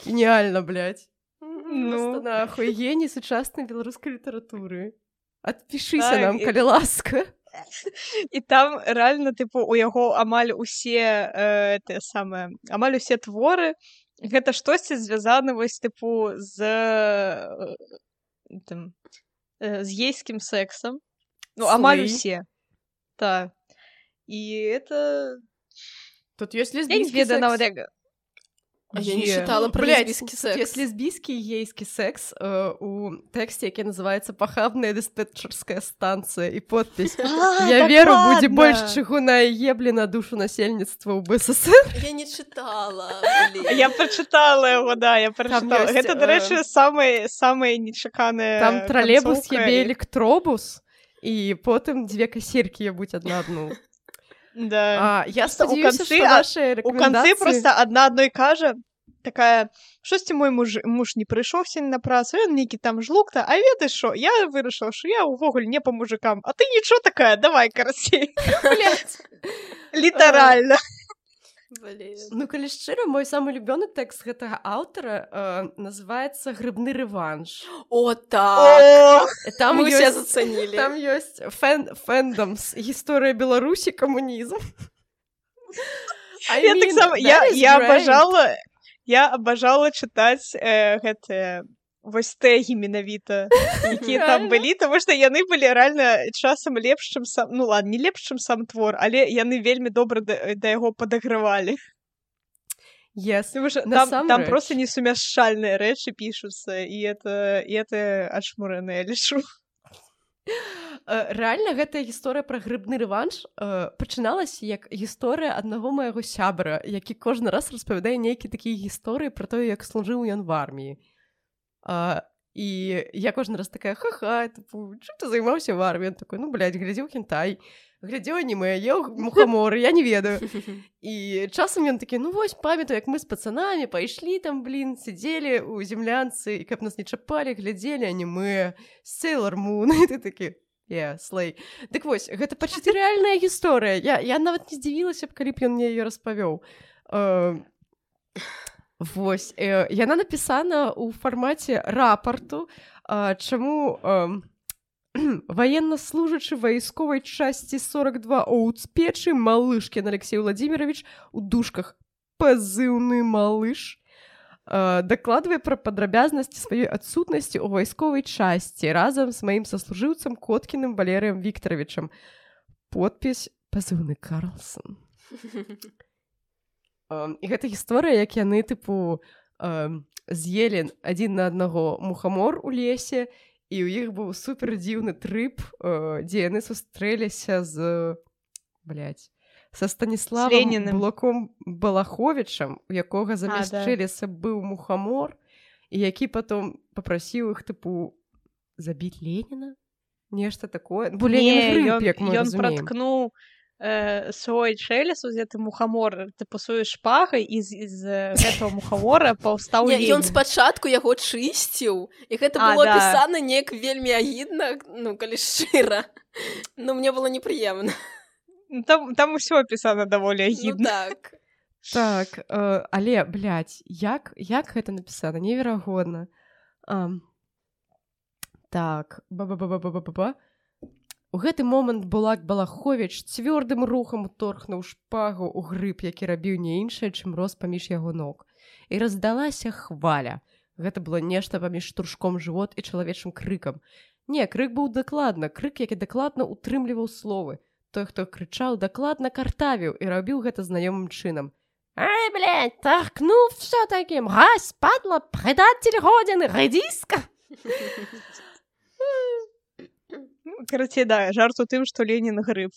Геніальна, блядь. Ну. Просто нахуй, геній сучаснай беларускай літаратуры. Адпішыся Так, нам, калі ласка. І там реально типу у яго амаль усе э, те самае амаль усе творы гэта штосьці звязана вось тыпу з э, там, э, з ейскім сексам ну амаль усе. Так і это Тут ёсць ведаю секс. нават як А я не Е. чытала пра Блядь, лесбійскі тут секс. Ёсць лесбійскі і гейскі секс э, у тэксце, які называецца пахабная дыспетчарская станцыя і подпіс. (laughs) А, Я веру, будзе больш чыгуна еблі на душу насельніцтва ў БССР. Я не чытала. (laughs) я прачытала яго да я прачытала гэта дарэчы э, самы самыя нечаканыя Там тралебус канцоўка ебе і- электробус і потым дзве касіркі ебуць адна адну. да А, я спадзяюся, канцы, што а, нашыя у канцы рэкамендацыі... просто адна адной кажа такая штосьці мой муж муж не прыйшоў сень на працу ён нейкі там жлукта а ведаеш што я вырашыў што я ўвогуле не па мужикам. А ты нічого такая давай карацей літаральна. (laughs) Ну, калі шчыра, мой самы любёны тэкст гэтага аўтара э, называецца грыбны рэванш. О, так. О, Там ёсць заценили. Там ёсць фэн фэндамс гісторыя беларусі камунізм I я таксама я я абажала я абажала чытаць э, гэтыя вось тэгі менавіта (laughs) якія там Рэальна? былі тому што яны былі реально часам лепш чым сам ну ладно не лепш чым сам твор але яны вельмі добра да, да яго падагравалі Yes. Тому там, там Насамрэч. просто несумяшчальныя рэчы пішуцца і это і это адшмураны лішу Э, Рэальна гэтая гісторыя пра грыбны рэванш э, пачыналася як гісторыя аднаго майго сябра, які кожны раз распавядае нейкі такія гісторыі пра тое, як служыў ён в арміі. А, і я кожны раз такая хаха чым ты займаўся в арміі Ён такой ну блядь, глядзеў хентай глядзеў аніме еў (laughs) мухаморы я не ведаю. І часам ён такі ну вось памятаю як мы з пацанамі пайшлі там блин сидзелі у землянцы і каб нас не чапалі глядзелі аніме сейлор мун (laughs) ты такі yeah, слей Дык вось гэта пачуці (laughs) рэальная гісторыя я, я нават не здзівілася б калі б ён мне ее распавёў э, Вось э, яна напісана ў фармаце рапарту э, чаму э, военнослужачы вайсковай часці 42 оуцпечы малышкін Алексей владимирович у душках пазыўны малыш э, дакладвае пра падрабязнасці сваёй адсутнасці ў вайсковай часці разам з маім саслужыўцам коткіным валерыем викторовичам подпіс пазыўны карлсон (laughs) і гэта гісторыя як яны тыпу um, з'елі адзін на аднаго мухамор у лесе і ў іх быў супер дзіўны трып uh, дзе яны сустрэліся з блядь, са станіславам блоком балаховичам у якога замяшчыліся да. быў мухамор і які потом попрасіў іх тыпу забіць Леніна нешта такое. Ён праткнуў э, свой шэлес узяты мухамор ты пасую шпагай і з, з гэтага мухавора паўстаў ён спачатку яго чысціў і гэта было а, пісана да. неяк вельмі агідна ну калі шчыра ну мне было непрыемна ну, там там усё апісана даволі агідна ну, так. Так э, але блядь, як як гэта напісана неверагодна. А, так ба У гэты момант Булак Балахович цвёрдым рухам торхнуў шпагу ў грыб, які рабіў не іншае, чым рос паміж яго ног. І раздалася хваля. Гэта было нешта паміж штуршком жывот і чалавечым крыкам. Не, крык быў дакладна, крык, які дакладна утрымліваў словы. Той, хто крычаў, дакладна картавіў і рабіў гэта знаёмым чынам. Ай, блядь, так, ну, все таким, гась, падла, предатель родины, рэдиска. Карацей да жарт у тым што ленін грыб.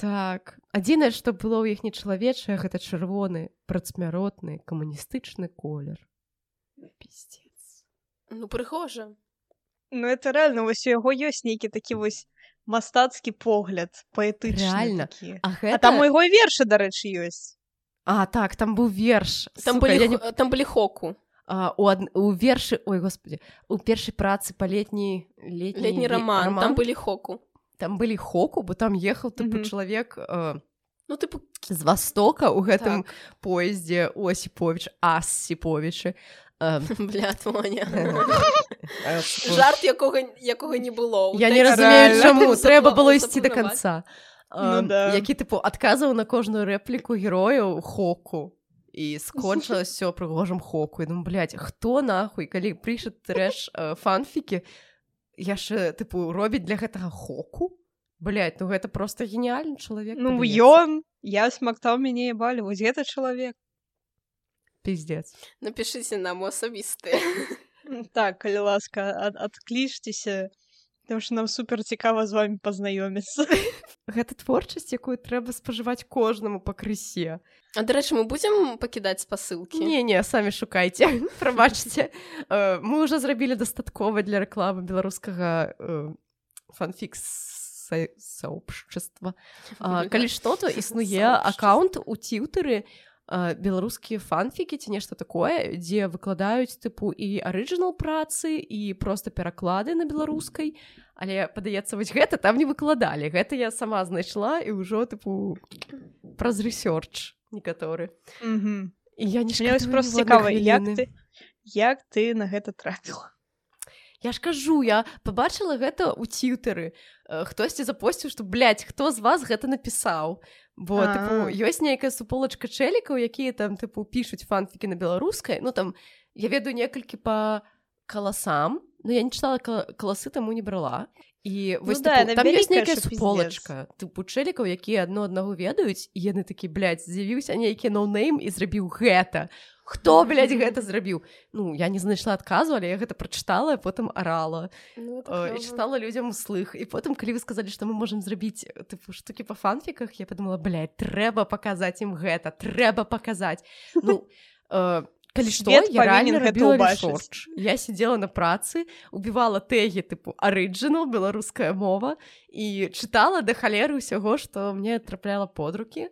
Так. Адзінае што было ў іх не чалавечае гэта чырвоны працмяротны камуністычны колер. Пісец ну прыхожа ну это реально вось у яго ёсць нейкі такі вось мастацкі погляд паэтычна а, гэта... а там у яго вершы дарэчы ёсць. А так там быў верш. Там Сука, былі, не... там былі хоку у, ад... у вершы ой господи у першай працы па летні летні, летні роман, роман. Там былі хоку. Там былі хоку бо там ехаў тыпу mm -hmm. чалавек э, ну тыпу з востока у гэтым так. поездзе осіпович асіповічы жарт якога якога не было. Я не разумею чаму трэба было ісці до конца. Ну, які тыпу адказваў на кожную рэпліку герояў хоку і (laughs) скончылася все прыгожым хоку. І ну блядь, хто нахуй калі прыйша трэш э, фанфікі яшчэ тыпу робіць для гэтага хоку? Блядь, ну гэта просто геніальны чалавек ну ён я смактаў мяне балі вось гэта чалавек пиздец. Напішыце нам асабісты (laughs) так калі ласка ад адклічцеся Таму што нам супер цікава з вами пазнаёміцца. (laughs) Гэта творчасць, якую трэба спажываць кожнаму па крысе. А дарэчы, мы будзем пакідаць спасылкі. Не, не, самі шукайце, (laughs) прабачце. Э, мы ўжо зрабілі дастаткова для рэкламы беларускага э, фанфікс сообщества. Калі што, то існуе аккаунт у тьютары, беларускія фанфікі ці нешта такое дзе выкладаюць тыпу і арыджынал працы і просто пераклады на беларускай але падаецца вось гэта там не выкладалі. Гэта я сама знайшла і ўжо тыпу праз рэсёрч некаторы. Mm -hmm. я не просто цікава як ты як ты на гэта трапіла Я ж кажу я побачыла гэта ў тьютары хтосьці запосціў што хто з вас гэта напісаў? Бо ёсць нейкая суполачка чэлікаў якія там тыпу пішуць фанфікі на беларускай. Ну там я ведаю некалькі па каласам но я не чытала каласы таму не брала і вось ну, да, там ёсць нейкая суполачка тыпу чэлікаў якія адно аднаго ведаюць яны такі з'явіўся нейкі ноунейм і зрабіў гэта хто гэта зрабіў ну я не знайшла адказу але я гэта прачытала потым арала ну, і чытала людзям услых і потым калі вы сказалі што мы можемм зрабіць тыпу штукі па фанфіках я подумала блядь, трэба паказаць ім гэта трэба паказаць ну (laughs) э, калі што я сидела на працы убівала тэгі тыпу арыджынал беларуская мова і чытала да халеры ўсяго што мне трапляла под рукі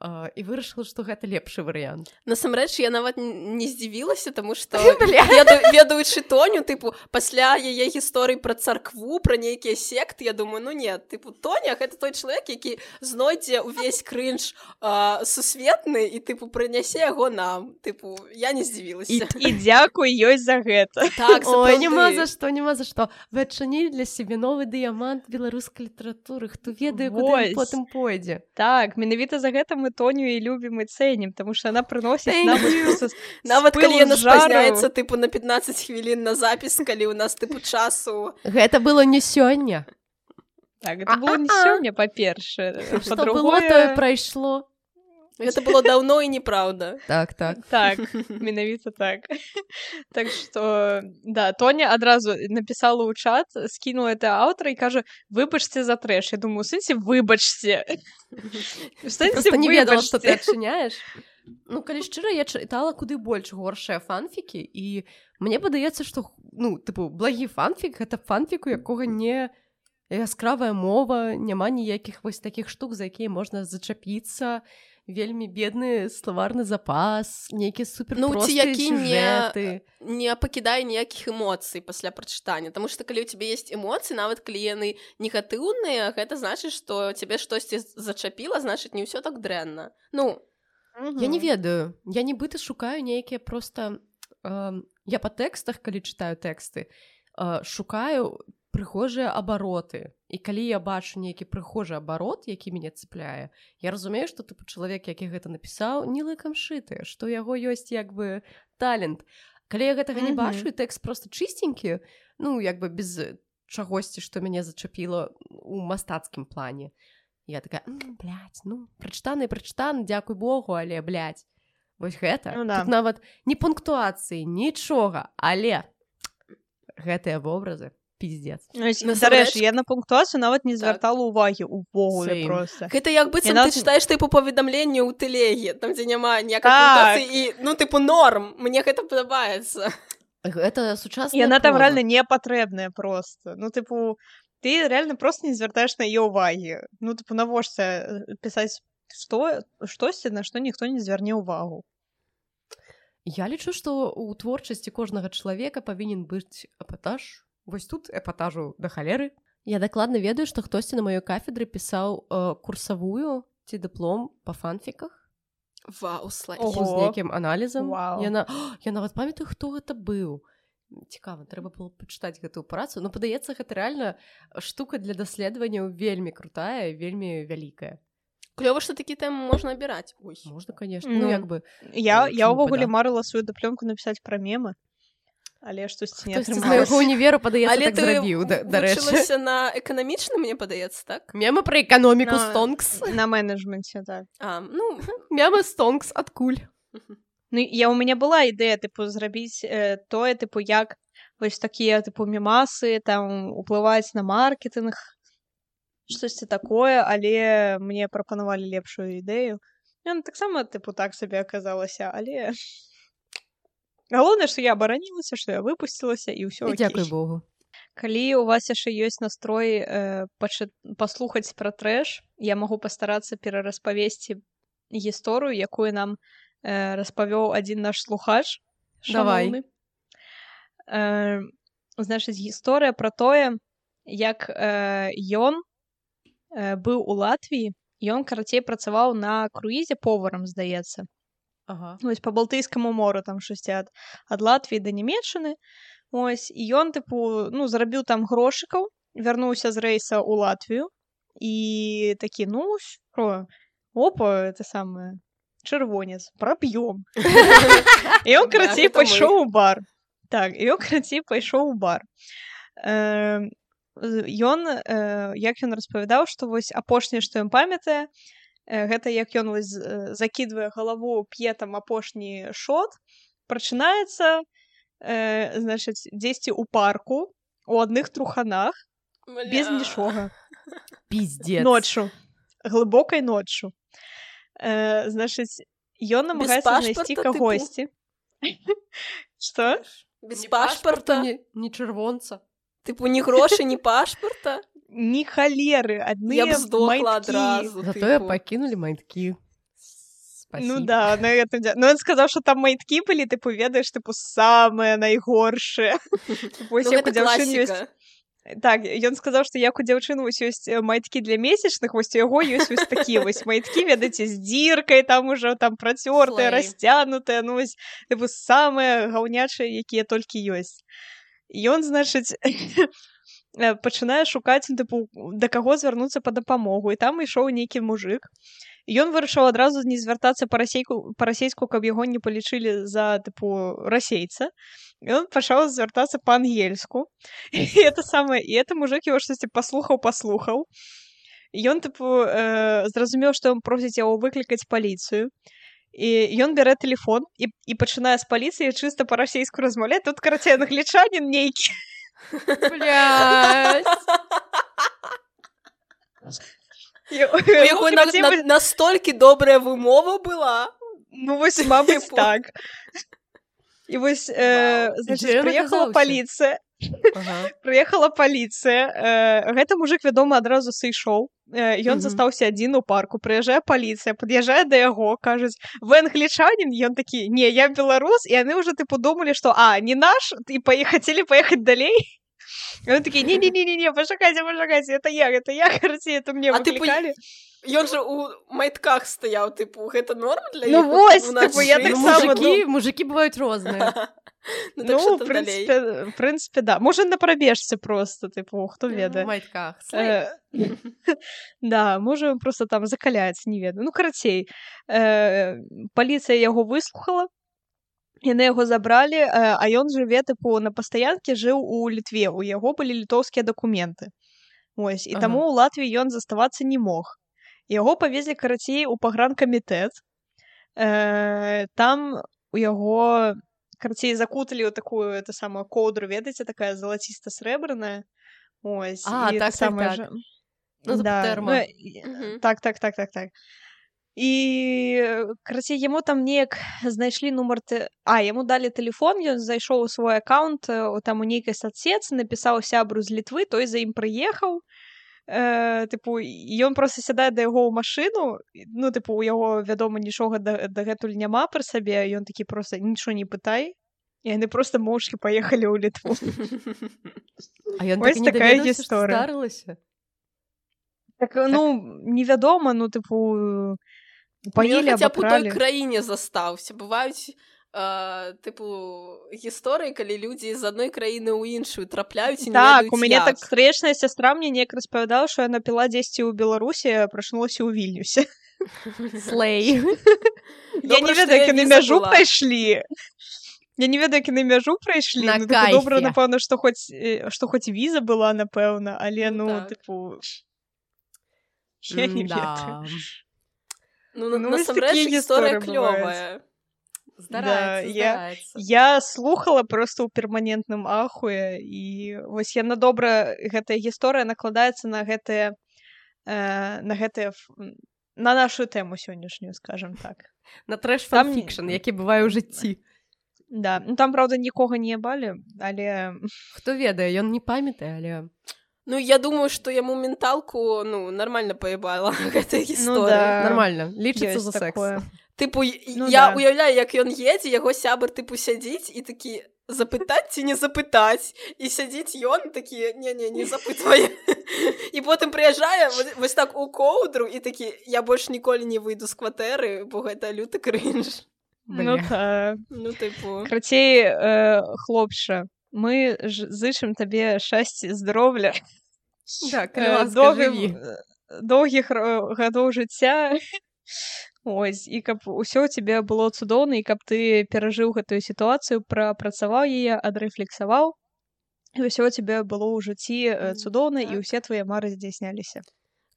і вырашыла што гэта лепшы варыянт насамрэч я нават не здзівілася тому что (laughs) ведаючы тоню тыпу пасля яе гісторый пра царкву пра нейкія секты я думаю ну нет тыпу тоня гэта той чалавек які знойдзе ўвесь крынж сусветны і тыпу прынясе яго нам. Тыпу я не здзівілася і, і (laughs) дзякуй ёсць за гэта (laughs) так няма за што няма за што вы адчынілі для сябе новы дыямант беларускай літаратуры хто ведае потым пойдзе так менавіта за гэта мы мы тоню і любім і цэнім тому что она прыносіць нават калі яна спазняецца тыпу на 15 хвілін на запіс калі у нас тыпу часу. Гэта было не сёння так, было не сёння па-першае прайшло Гэта было даўно і неправда. Так, так. Так, (laughs) менавіта так. Так што да, Тоня адразу напісала ў чат, скінула это аўтара і кажа: выбачце за трэш. Я думаю, у сэнсе выбачце. Не ведала, што ты адчыняеш. Ну, калі шчыра, я чытала куды больш горшыя фанфікі і мне падаецца, што ну, тыпу благі фанфік гэта фанфік, у якога не яскравая мова, няма ніякіх вось такіх штук, за якія можна зачапіцца, вельмі бедны словарны запас, нейкі супер Ну, ці які не- сюжэты. Не пакідае ніякіх эмоцый пасля прачытання, Таму што калі ў цябе ёсць эмоцыі, нават калі яны негатыўныя, гэта значыць, што цябе штосьці зачапіла, значыць не ўсё так дрэнна. Ну, Я не ведаю я нібыта шукаю нейкія просто э, я по тэкстах калі чытаю тэксты э, шукаю прыхожыя абароты і калі я бачу нейкі прыхожы абарот які мяне цепляе я разумею што тыпу чалавек які гэта напісаў не лыкам шыты што ў яго ёсць як бы талент калі я гэтага не бачу тэкст просто чыстенькі ну як бы без чагосьці што мяне зачапіла у мастацкім плане я такая «М, блядь, ну прачытаны прачытаны дзякуй Богу але блядь. вось гэта Ну да. Тут нават не пунктуацыі нічога але гэтыя вобразы пиздец Дарэчы, я на пунктуацыю нават не Так. звяртала ўвагі ўвогуле Same. просто. гэта як быццам Яна- ты чытаеш тыпу паведамленне ў тэлегі, там дзе няма ніякай Так. і ну тыпу норм, мне гэта падабаецца. гэта сучасная Яна там проза. реально непатрэбная просто. Ну, тыпу, ты реально просто не звяртаеш на яе ўвагі. Ну, тыпу, навошта э, пісаць што штосьці, на што ніхто не звярне ўвагу. Я лічу што у творчасці кожнага чалавека павінен быць эпатаж вось тут эпатажу да халеры. Я дакладна ведаю што хтосьці на маёй кафедры пісаў э, курсавую ці дыплом па фанфіках. Вау, з нейкім аналізам. Вау. яна О, я нават памятаю хто гэта быў цікава трэба было пачытаць гэтую працу. Ну падаецца гэта рэальна штука для даследаванняў вельмі крутая вельмі вялікая. Клёва, што такі тэм можна абіраць. Ой. можна конечно. Ну Ну, як бы Я, Ну, я ўвогуле марыла сваю дыплёмку напісаць пра мемы, але штосьці не майго універу падаецца Але так зрабіў да- дарэчы вучылася на эканамічным, мне падаецца, так? мемы пра эканоміку На- стонкс На менеджменце, так. А, ну, мемы стонкс адкуль Ну, я у мяне была ідэя тыпу зрабіць э, тое тыпу як вось такія тыпу мемасы там уплываць на маркетинг штосьці такое. Але мне прапанавалі лепшую ідэю ён таксама тыпу так сабе аказалася але галоўнае што я абаранілася што я выпусцілася і ўсё дзякуй Богу. Калі у вас яшчэ ёсць настрой э, пачы... паслухаць пра трэш? Я магу пастарацца перараспавесці гісторыю якую нам э, распавёў адзін наш слухач Давай. э, значыць гісторыя пра тое як э, ён э, быў у Латвіі ён карацей працаваў на круізе поварам здаецца ага. вось по балтыйскаму мору там штосьці ад ад Латвіі да нямецчыны ось і ён тыпу ну зарабіў там грошыкаў вярнуўся з рэйса ў Латвію і такі ну про опа это самае чырвонец праб'ём і ён карацей гэта мы. пайшоў у бар так і ён карацей пайшоў у бар ён э, як ён распавядаў што вось апошняе што ён памятае э, гэта як ён вось з- закідвае галаву п'е там апошні шот прачынаецца э, значыць дзесьці ў парку у адных труханах без Бля. нічога. Пиздец. Ноччу. Глыбокай ноччу. Э, значыць ён намагаецца знайсці кагосьці. Что Без пашпарта, ні, ні чырвонца тыпу, ні грошай, ні пашпарта. Ні халеры адны майткі. затое тыпу. пакінулі майткі Ну да, на этом дя- Ну, он сказал, что там майтки были, ты поведаешь, типу, самое наигоршее. (laughs) Вось Ну, як у гэта дзяўчын ёсць... класіка. Так, ён сказаў, што як у дзяўчыны вось ёсць э, майткі для месячных, вось у яго ёсць вось такія вось майткі, ведаеце, з дзіркай, там ужо там працёртыя, Слэй. расцянутыя, ну вось, типу, самыя гаўнячыя, якія толькі ёсць. І ён, значыць, (laughs) пачынае шукаць, типу, да каго звярнуцца па дапамогу. І там ішоў нейкі мужик. Ён вырашыў адразу не звяртацца па-расейку, па-расейску, каб яго не палічылі за, типу, расейца. Ён пачаў звяртацца па-ангельску. (laughs) Это самае, і это мужик его штосьці паслухаў, паслухаў. ён тыпу э, зразумеў што ён просіць яго выклікаць паліцыю і ён бярэ телефон і, і пачынае з паліцыі чыста па-расейску размаўляць тут карацей англічанін нейкі (laughs) (laughs) настолькі добрая вымова была ну вось мабыць (laughs) так. І вось э, прыехала паліцыя прыехала паліцыя э, гэта мужик вядома адразу сышоў ён застаўся адзін у парку прыязджае паліцыя пад'язджае да яго кажуць вы англічанін ён такі не я беларус і яны ўжо тыпу думалі што а не наш? І паехацелі паехаць далей Он такие, не-не-не-не, пошагайте, пошагайте, это я, это я, (laughs) короче, это мне а выкликали. Ён жа у майтках стаяў тыпу гэта норм для ну, вось, тыпу, я так мужики, ну... мужики бываюць розныя (laughs) ну, так ну в прынцыпе, прынцыпе да. Можа на прабежцы просто тыпу хто ведае майтках э, (laughs) да можа просто там закаляць не ведаю ну карацей э, паліцыя яго выслухала яны яго забралі а ён жыве тыпу на пастаянке жыў у літве у яго былі літоўскія дакументы ось і ага. таму у латвіі ён заставацца не мог яго павезлі карацей у пагранкамітэт э, там у яго карацей закуталі ў такую это самую коўдру ведаеце такая залаціста срэбраная ось а, так, так, самое так, так. Ну, да, ну, так так так так так. І карацей яму там неяк знайшлі нумар ты а яму далі телефон ён зайшоў у свой аккаунт там у нейкай садсец напісаў сябру з літвы той за ім прыехаў э, тыпу ён просто сядае да яго ў машыну ну тыпу у яго вядома нічога дагэтуль да няма пры сабе ён такі просто нічого не пытай і яны просто моўчкі паехалі ў літву а ён так такая гісторыя так ну невядома ну тыпу паелі аб той краіне застаўся бываюць тыпу гісторыі калі людзі з адной краіны ў іншую трапляюць так у мяне так стрэчная сястра мне неяк распавядаў што яна піла дзесьці ў беларусі прачнулася ў вільнюсе слей. (laughs) Я не ведаю яны мяжу прайшлі я не ведаю яны мяжу прайшлі ну, добра напэўна што хоць што хоць віза была напэўна але ну, ну тыпу я не ведаю. Ну, ну насамрэч гісторыя клёвая. Да, я, я слухала просто ў перманентным ахуе і вось яна добра гэтая гісторыя накладаецца на гэтыя э, на гэтыя на нашу тэму сённяшнюю скажем так. На трэш фанфікшн які бывае ў жыцці. Да ну там правда нікога не балі але хто ведае ён не памятае але Ну я думаю что яму менталку ну нормально поебала (laughs) гэта ну, да. нормально лічыцца за секс тыпу ну, я да. уяўляю як ён едзе яго сябар тыпу сядзіць і такі запытаць ці не запытаць і сядзіць ён такі не не не запытвае (laughs) і потым прыязджае вось так у коўдру і такі я больш ніколі не выйду з кватэры бо гэта люты крынж ну, та... ну тыпу крацей э, хлопча мы зычым табе шчасці здароўля так, доўгіх доўгіх гадоў жыцця ось і каб усё тебе было цудоўна і каб ты перажыў гэтую сітуацыю прапрацаваў яе адрэфлексаваў ўсё тебе было ў жыцці цудоўна так. і ўсе твае мары здзяйсняліся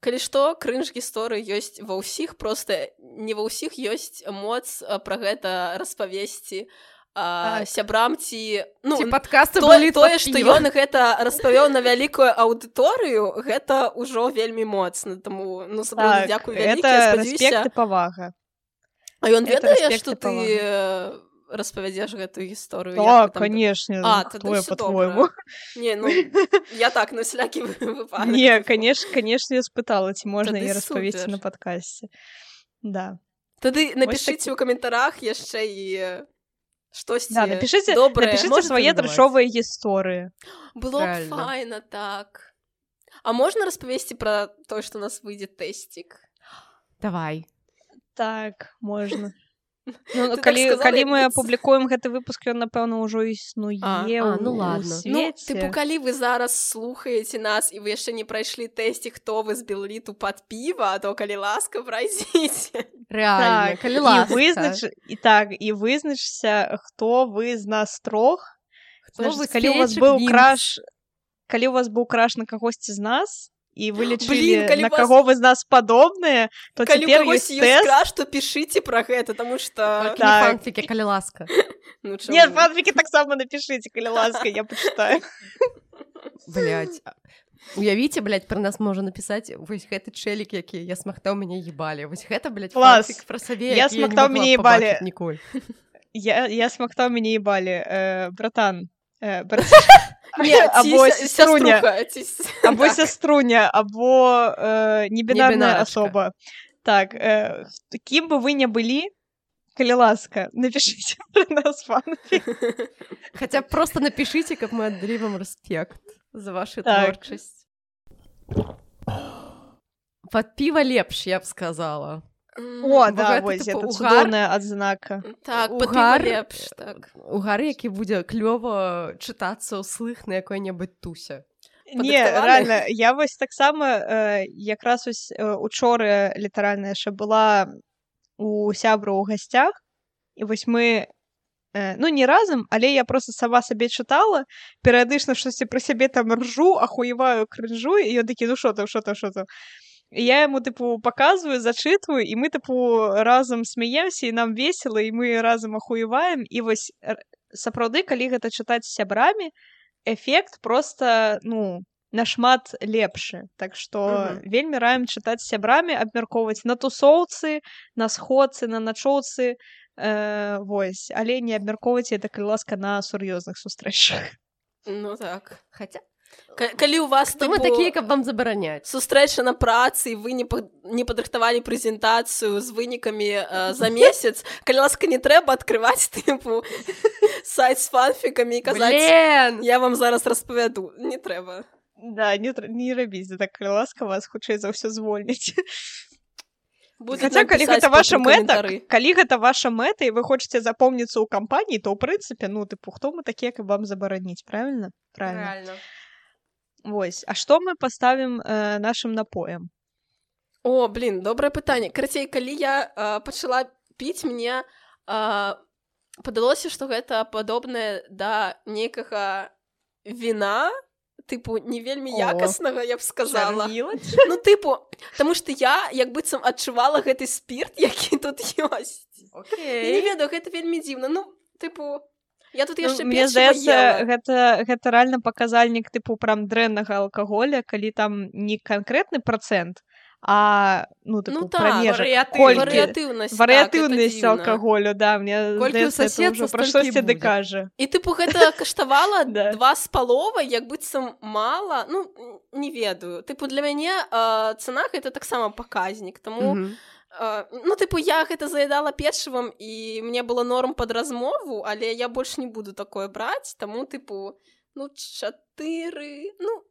калі што крынж гісторыі ёсць ва ўсіх просто не ва ўсіх ёсць моц пра гэта распавесці так. сябрам ці ну падкасты то, тое што ён гэта распавёў на вялікую аўдыторыю гэта ўжо вельмі моцна таму ну так, дзякую павага А ён ведае што ты распавядзеш гэтую гісторыю а, там... канешне по-твойму не ну, (laughs) я так на слякі не канеш канешне спытала ці можна не распавесці на падкасці да. Тады напішыце ў каментарах яшчэ і штосьці да, напишите добрае свае трэшовыя гісторыі было файна так. А можна распавесці пра тое што у нас выйдзе тэсцік давай. Так можна Ну, ну, калі, так калі мы апублікуем гэты выпуск ён напэўна ўжо існуе а, а, ну ладно. Ну, тыпу калі вы зараз слухаеце нас і вы яшчэ не прайшлі тэсці хто вы з белліту пад піва то калі ласка прайзіце так, калі вызнач і так і вызначся хто вы з нас трох Значит, калі у вас быў краш калі у вас быў краш на кагосьці з нас і вылечылі на вас... каго вы з нас падобныя то цяпер ёсць тест... што пішыце пра гэта тому что (laughs) так. фанфікі калі ласка. Ну, нет фанфікі таксама напішыце калі ласка я пачытаю (laughs) блядь. Уявіце блядь, пра нас можа напісаць вось гэты чэлік які я смахтаў мяне ебалі вось гэта блядь, клас пра сабе я смахтаў мяне ебалі ніколь я, я смахтаў мяне ебалі э, братан э, брат... або сяструня або э, небінарная асоба так э, кім бы вы не былі калі ласка напишите (laughs) нас (laughs) хотя просто напишите как мы аддалі вам респект за вашу так. творчасць под піва лепш я б сказала о да, вось, типу, угар... адзнака так, угар... лепш так. Угар які будзе клёва чытацца ў слых на якой-небудзь тусе не реально я вось таксама э, якраз вось э, учоры літаральна яшчэ была у сябру ў гасцях і вось мы э, ну не разам але я просто сама сабе чытала перыядычна штосьці пра сябе там ржу ахуеваю крыжу і ён такі ну що там що там що там я ему тыпу показываю зачытваю і мы тыпу разам смяемся і нам весело і мы разам ахуеваем і вось сапраўды калі гэта чытаць сябрамі эфект просто ну нашмат лепшы так што -huh. вельмі раем чытаць сябрамі абмяркоўваць на тусоўцы на сходцы на начоўцы э, вось але не абмяркоўваць это калі ласка на сур'ёзных сустрэчах. Ну так. Хаця калі у вас то мы такія каб вам забараняць сустрэча на працы вы не па... не падрыхтавалі прэзентацыю з вынікамі э, за месяц (laughs) калі ласка не трэба адкрываць тыпу (laughs) сайт з фанфікамі казаць я вам зараз распавяду не трэба да не, не рабіць так ласка вас хутчэй за ўсё звольніць Хаця, калі гэта ваша мэта калі гэта ваша мэта і вы хочаце запомніцца ў кампаніі то ў прынцыпе ну тыпу хто мы такія каб вам забараніць правильно. Правильно Вось А што мы паставім э, нашим напоем О блин добрае пытанне карацей калі я э, пачала піць мне э, падалося што гэта падобнае да нейкага віна тыпу не вельмі якаснага я б сказала. ну тыпу Таму что я як быццам адчувала гэты спирт (laughs) які тут ёсць. Okay. не ведаю гэта вельмі дзіўна. Ну тыпу я тут яшчэ ну, мне здаецца гэта гэта рэальна паказальнік тыпу прям дрэннага алкаголя калі там не канкрэтны процент а ну, ну так, варыятыўнасць варыятыўнасць так, алкаголю да мне пра штосьці ды кажа і тыпу гэта (laughs) каштавала да. два з паловай як быццам мала ну не ведаю. Тыпу для мяне цэнах это таксама паказнік таму mm -hmm. Uh, ну тыпу я гэта заядала печывам і мне было норм под размову але я больш не буду такое браць таму тыпу ну чатыры ну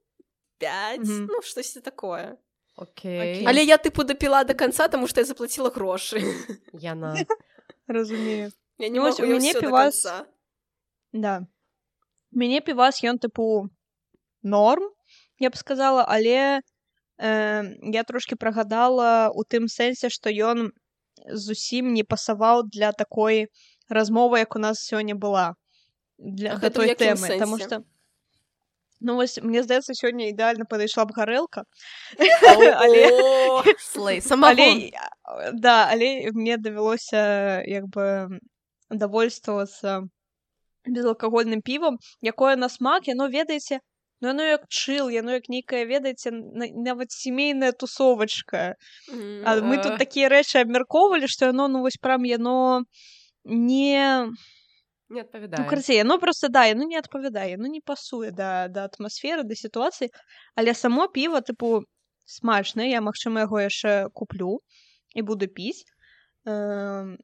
5 mm -hmm. ну штосьці такое Окей. Але я тыпу дапіла до конца, тому што я заплатила грошы. (laughs) Яна (laughs) разумею. Я не могу мяне півас да мяне півас ён тыпу норм я б сказала але э, я трошки прагадала у тым сэнсе што ён зусім не пасаваў для такой размовы як у нас сёння была для той тэмы потому что Ну вось мне здаецца сёння ідэальна падышла б гарэлка да але мне давялося як бы давольствавацца безалкагольным півам якое на смак яно ведаеце ну яно як чыл яно як нейкае ведаеце нават сямейная тусовачка А мы тут такія рэчы абмяркоўвалі што яно ну вось прям яно не не адпавядае ну, карцей ну просто да ну не адпавядае ну не пасуе да да атмасферы да сітуацыі але само піва тыпу смачна я магчыма яго яшчэ куплю і буду піць э,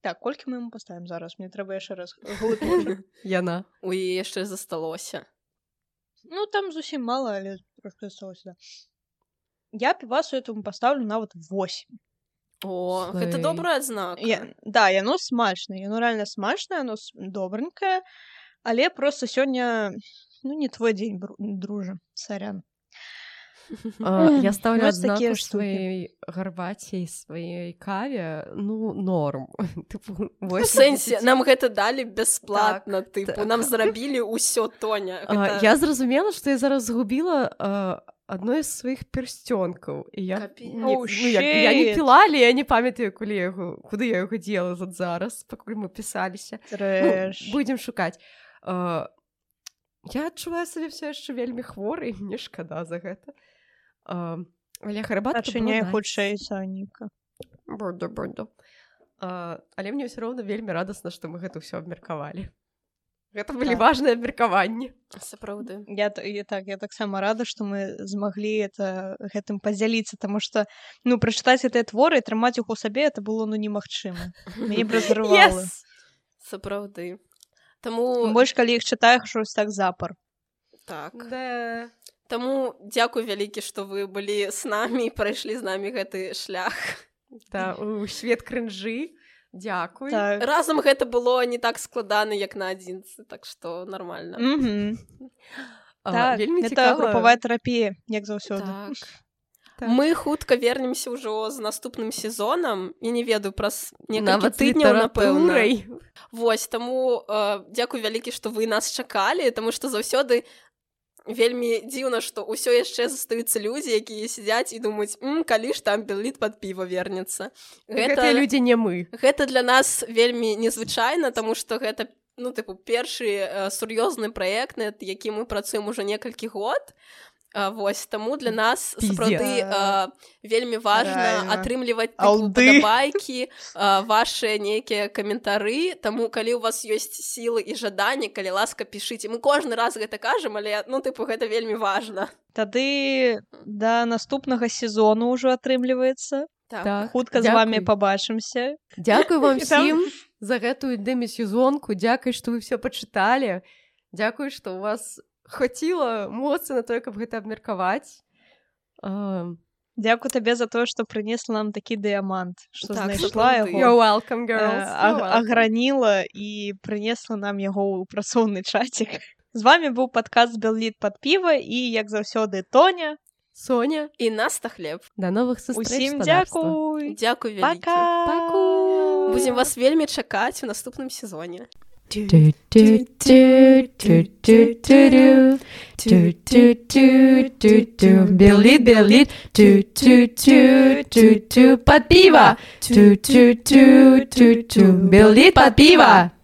так колькі мы ему паставім зараз? Мне трэба яшчэ раз яна у яшчэ засталося ну там зусім мала але да. я півасу этому паставлю нават 8 о гэта добрая адзнак я... да яно смачна яно реально смачнае оно добренькое. Але просто сёння ну не твой дзень дружа царян (laughs) я ставлю адзнаку сваёй гарбаце сваёй каве ну норм. (laughs) Сэнсе нам гэта далі бясплатна так, тыпу нам (laughs) зрабілі ўсё тоня. Я зразумела што я зараз згубіла адной з сваіх персцёнкаў і я не, Oh, ну, як, я не піла але я не памятаю я яго куды я яго дзела вот зараз пакуль мы пісаліся ну, будзем шукаць uh, я адчуваю сабе все яшчэ вельмі хворы і мне шкада за гэта але гарбатка Адчыняй хутчэй Саніка. буду uh, але мне ўсё роўна вельмі радасна што мы гэта ўсё абмеркавалі гэта былі Так. важныя абмеркаванні сапраўды Я, я так я таксама рада што мы змаглі это гэтым падзяліцца таму што ну прачытаць гэтыя творы і трымаць іх у сабе это было ну немагчыма мяне разрывала yes! сапраўды Таму больш калі іх чытаеш так запар так. Да. Таму дзякуй вялікі што вы былі з намі і прайшлі з намі гэты шлях да, у свет крынжы дзякуй так. разам гэта было не так складана як на адзінцы так што нармальна Мгм. А, так вельмі групавая тэрапія як заўсёды так. Так. мы хутка вернемся ўжо з наступным сезонам і не ведаю праз некалькі тыдняў напэўна літаратурай. Вось таму э, дзякуй вялікі што вы нас чакалі таму што заўсёды вельмі дзіўна што ўсё яшчэ застаюцца людзі якія сядзяць і думаюць калі ж там белліт под піва вернецца гэтыя людзі не мы. Гэта для нас вельмі незвычайна таму што гэта ну тыпу першы э, сур'ёзны праект над які мы працуем ужо некалькі год А, вось таму для нас сапраўды вельмі важна атрымліваць Алды. байкі ваши нейкія каментары таму калі у вас ёсць сілы і жаданні калі ласка пішыце мы кожны раз гэта кажам але ну тыпу гэта вельмі важна. Тады да наступнага сезону ўжо атрымліваецца. Так. хутка з вами пабачымся. Дзякуй вам (laughs) всім (laughs) за гэтую дэмі-сезонку. Дзякуй што вы все пачыталі. Дзякуй што у вас хваціла моцы на тое каб гэта абмеркаваць А, Дзякуй табе за тое што прынесла нам такі дыямант што Так, знайшла яго welcome, э, girls. welcome. аграніла і прынесла нам яго ў працоўны чацік з вами быў падказ белліт пад піва і як заўсёды тоня. Соня. І нас та хлеб. Да новых сустрэч усім спадарства. дзякуй дзякуй пока. Паку. будзем вас вельмі чакаць у наступным сезоне do do do do do do do do do do do do Billit, Billit, do do do do do Pat Piva, do do do do do Billit, Pat Piva.